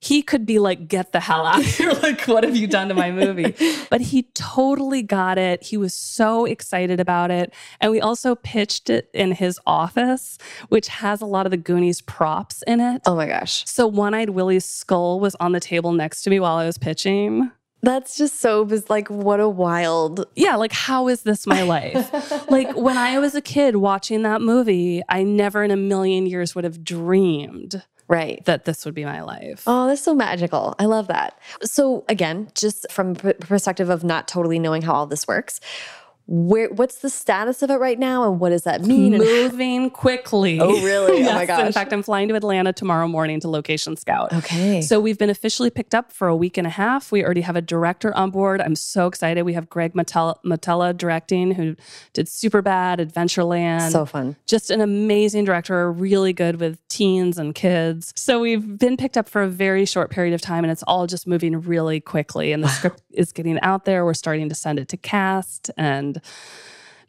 S2: he could be like, get the hell out of here. like, what have you done to my movie? But he totally got it. He was so excited about it. And we also pitched it in his office, which has a lot of the Goonies props in it.
S1: Oh my gosh.
S2: So One Eyed Willie's skull was on the table next to me while I was pitching.
S1: That's just so biz- like what a wild.
S2: Yeah, like how is this my life? like when I was a kid watching that movie, I never in a million years would have dreamed
S1: Right.
S2: that this would be my life.
S1: Oh, that's so magical. I love that. So, again, just from perspective of not totally knowing how all this works, where what's the status of it right now and what does that mean?
S2: Moving quickly.
S1: Oh, really?
S2: yes.
S1: Oh my gosh.
S2: In fact, I'm flying to Atlanta tomorrow morning to location scout.
S1: Okay.
S2: So we've been officially picked up for a week and a half. We already have a director on board. I'm so excited. We have Greg Mottola, Mottola directing, who did Superbad, Adventureland.
S1: So fun.
S2: Just an amazing director, really good with teens and kids. So we've been picked up for a very short period of time and it's all just moving really quickly. And the script is getting out there. We're starting to send it to cast and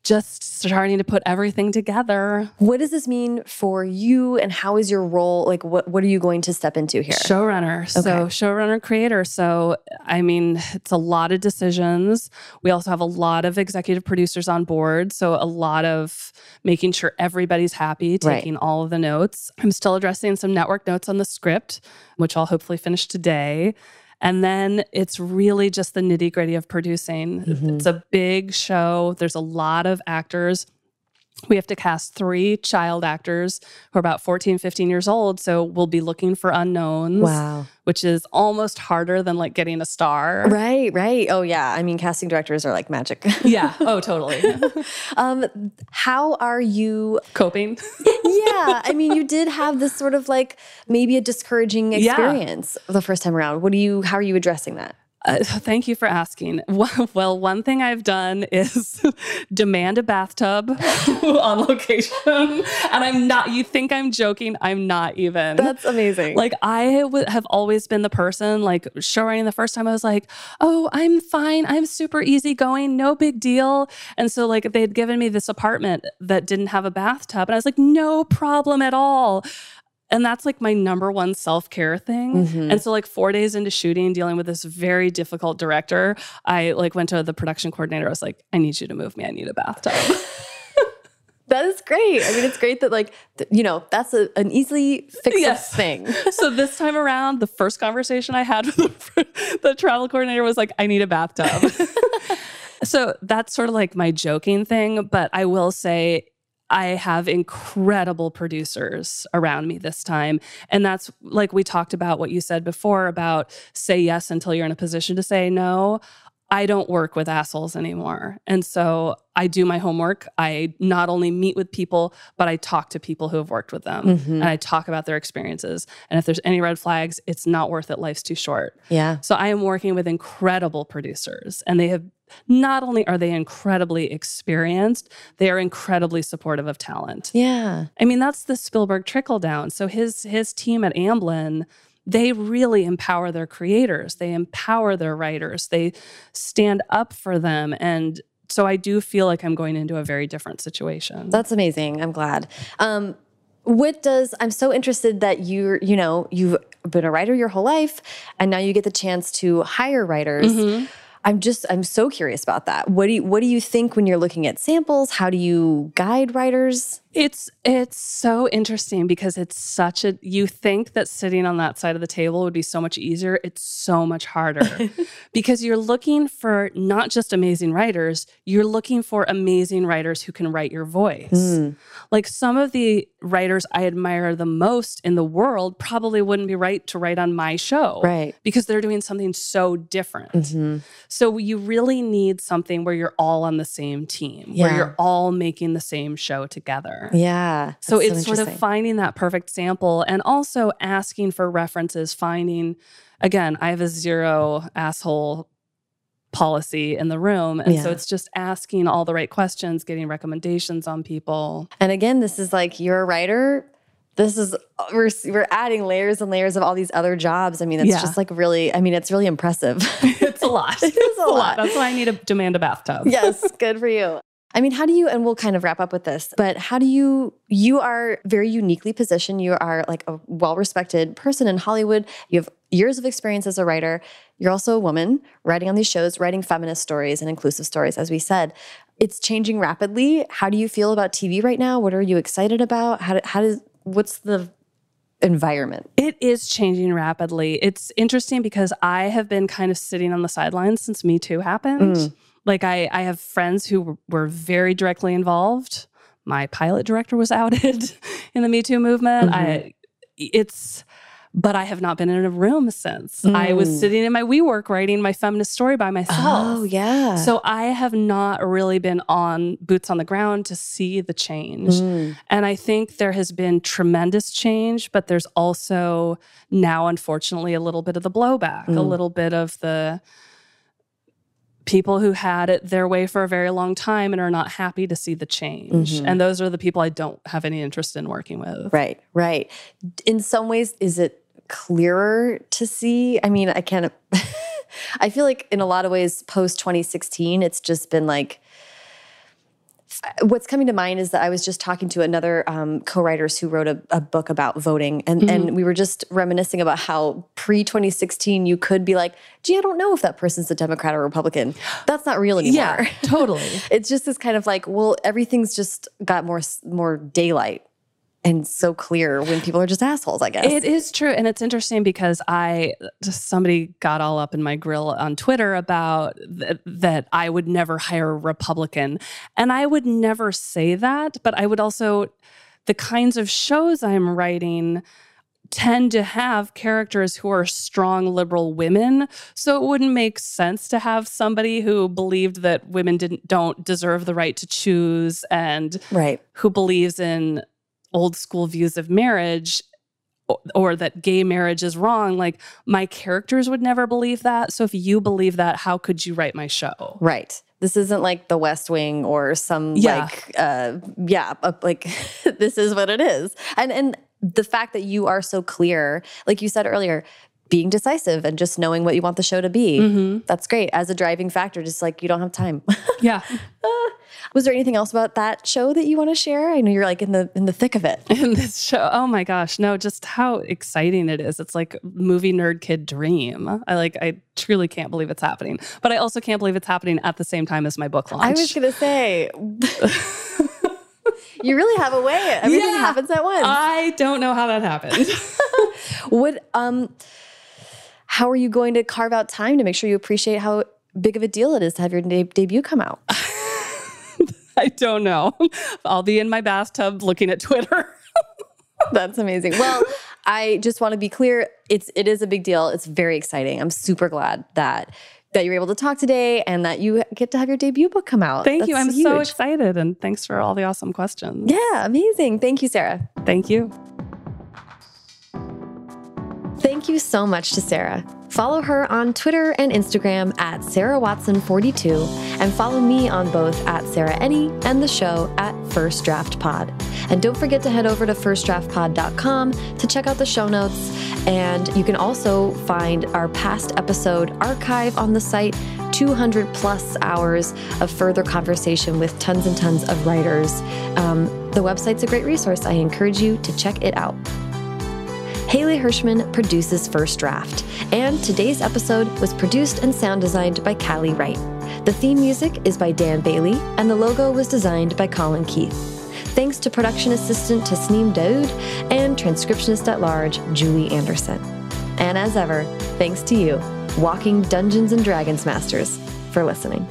S2: just starting to put everything together.
S1: What does this mean for you and how is your role? Like what what are you going to step into here?
S2: Showrunner. So showrunner creator. So I mean, it's a lot of decisions. We also have a lot of executive producers on board. So a lot of making sure everybody's happy,
S1: Right.
S2: taking all of the notes. I'm still addressing some network notes on the script, which I'll hopefully finish today. And then it's really just the nitty gritty of producing. Mm-hmm. It's a big show. There's a lot of actors. We have to cast three child actors who are about 14, 15 years old. So we'll be looking for unknowns,
S1: Wow.
S2: which is almost harder than like getting a star.
S1: Right, right. Oh yeah. I mean casting directors are like magic.
S2: Yeah. Oh, totally.
S1: um how are you
S2: Coping.
S1: yeah, I mean, you did have this sort of like maybe a discouraging
S2: Yeah.
S1: experience the first time around. What do you? How are you addressing that?
S2: Uh, thank you for asking. Well, one thing I've done is demand a bathtub on location. And I'm not, you think I'm joking. I'm not even.
S1: That's amazing.
S2: Like I would have always been the person like showrunning the first time I was like, "Oh, I'm fine. I'm super easygoing. No big deal." And so like they'd given me this apartment that didn't have a bathtub and I was like, "No problem at all." And that's like my number one self-care thing.
S1: Mhm.
S2: And so like 4 days into shooting dealing with this very difficult director, I like went to the production coordinator. I was like, "I need you to move me. I need a bathtub."
S1: that is great. I mean, it's great that like th- you know that's a, an easily fixable
S2: Yes.
S1: thing.
S2: so this time around, the first conversation I had with the, the travel coordinator was like, I need a bathtub. so that's sort of like my joking thing. But I will say, I have incredible producers around me this time. And that's like we talked about what you said before about say yes until you're in a position to say no. I don't work with assholes anymore. And so I do my homework. I not only meet with people, but I talk to people who have worked with them
S1: Mhm.
S2: and I talk about their experiences. And if there's any red flags, it's not worth it. Life's too short.
S1: Yeah.
S2: So I am working with incredible producers, and they have not only are they incredibly experienced, they are incredibly supportive of talent.
S1: Yeah.
S2: I mean, that's the Spielberg trickle down. So his his team at Amblin, they really empower their creators. They empower their writers. They stand up for them and so I do feel like I'm going into a very different situation.
S1: That's amazing. I'm glad. Um, what does I'm so interested that you're you know you've been a writer your whole life, and now you get the chance to hire writers.
S2: Mm-hmm.
S1: I'm just I'm so curious about that. What do you what do you think when you're looking at samples? How do you guide writers?
S2: It's it's so interesting because it's such a you think that sitting on that side of the table would be so much easier. It's so much harder because you're looking for not just amazing writers, you're looking for amazing writers who can write your voice.
S1: Mm.
S2: Like some of the writers I admire the most in the world probably wouldn't be right to write on my show.
S1: Right.
S2: Because they're doing something so different.
S1: Mhm.
S2: So you really need something where you're all on the same team,
S1: Yeah.
S2: where you're all making the same show together.
S1: Yeah.
S2: So it's sort of finding that perfect sample and also asking for references, finding again, I have a zero asshole policy in the room. And so it's just asking all the right questions, getting recommendations on people.
S1: And again, this is like you're a writer. This is we're we're adding layers and layers of all these other jobs. I mean, it's
S2: Yeah.
S1: just like really. I mean, it's really impressive.
S2: It's a lot.
S1: It is a lot.
S2: That's why I need to demand a bathtub.
S1: yes, good for you. I mean, how do you, and we'll kind of wrap up with this, but how do you, you are very uniquely positioned. You are like a well respected person in Hollywood. You have years of experience as a writer. You're also a woman writing on these shows, writing feminist stories and inclusive stories, as we said. It's changing rapidly. How do you feel about TV right now? What are you excited about? How, do, how does, what's the environment?
S2: It is changing rapidly. It's interesting because I have been kind of sitting on the sidelines since Me Too happened.
S1: Mm.
S2: Like I, I have friends who were, very directly involved. My pilot director was outed in the Me Too movement. I, it's but I have not been in a room since. Mm. I was sitting in my WeWork writing my feminist story by myself.
S1: Oh, yeah.
S2: So I have not really been on boots on the ground to see the change. Mm. And I think there has been tremendous change, but there's also now, unfortunately, a little bit of the blowback, mm. a little bit of the people who had it their way for a very long time and are not happy to see the change. Mm-hmm. And those are the people I don't have any interest in working with.
S1: Right, right. In some ways, is it clearer to see? I mean, I can't, I feel like in a lot of ways, post 2016, it's just been like, what's coming to mind is that I was just talking to another um, co-writers who wrote a, a book about voting, and mm -hmm. and we were just reminiscing about how pre 2016 you could be like, gee, I don't know if that person's a Democrat or Republican. That's not real anymore.
S2: Yeah, totally.
S1: it's just this kind of like, well, everything's just got more more daylight and so clear when people are just assholes, I guess.
S2: It is true. And it's interesting because I just somebody got all up in my grill on Twitter about th that I would never hire a Republican. And I would never say that, but I would also the kinds of shows I'm writing tend to have characters who are strong liberal women so it wouldn't make sense to have somebody who believed that women didn't don't deserve the right to choose and
S1: right
S2: who believes in old school views of marriage or that gay marriage is wrong like my characters would never believe that. So if you believe that how could you write my show?
S1: Right. This isn't like the west wing or some yeah. like uh yeah uh, like this is what it is. And and the fact that you are so clear like you said earlier being decisive and just knowing what you want the show to be mm -hmm. that's great as a driving factor just like you don't have time
S2: yeah
S1: uh, was there anything else about that show that you want to share? I know you're like in the in the thick of it.
S2: In this show, oh my gosh, no, just how exciting it is. It's like movie nerd kid dream. I like I truly can't believe it's happening. But I also can't believe it's happening at the same time as my book launch.
S1: I was going to say You really have a way. Everything yeah, happens at once.
S2: I don't know how that happened.
S1: Would um how are you going to carve out time to make sure you appreciate how big of a deal it is to have your de debut come out?
S2: I don't know. I'll be in my bathtub looking at Twitter.
S1: That's amazing. Well, I just want to be clear. It's it is a big deal. It's very exciting. I'm super glad that that you're able to talk today and that you get to have your debut book come out.
S2: Thank That's you. I'm huge. so excited and thanks for all the awesome questions.
S1: Yeah, amazing. Thank you, Sarah.
S2: Thank you.
S1: Thank you so much to Sarah. Follow her on Twitter and Instagram at Sarah Watson42 and follow me on both at Sarah Enni and the show at First Draft Pod. And don't forget to head over to firstdraftpod.com to check out the show notes. And you can also find our past episode archive on the site 200 plus hours of further conversation with tons and tons of writers. Um, the website's a great resource. I encourage you to check it out. Haley Hirschman produces First Draft, and today's episode was produced and sound designed by Callie Wright. The theme music is by Dan Bailey, and the logo was designed by Colin Keith. Thanks to production assistant Tasneem Daoud and transcriptionist at large Julie Anderson. And as ever, thanks to you, Walking Dungeons and Dragons Masters, for listening.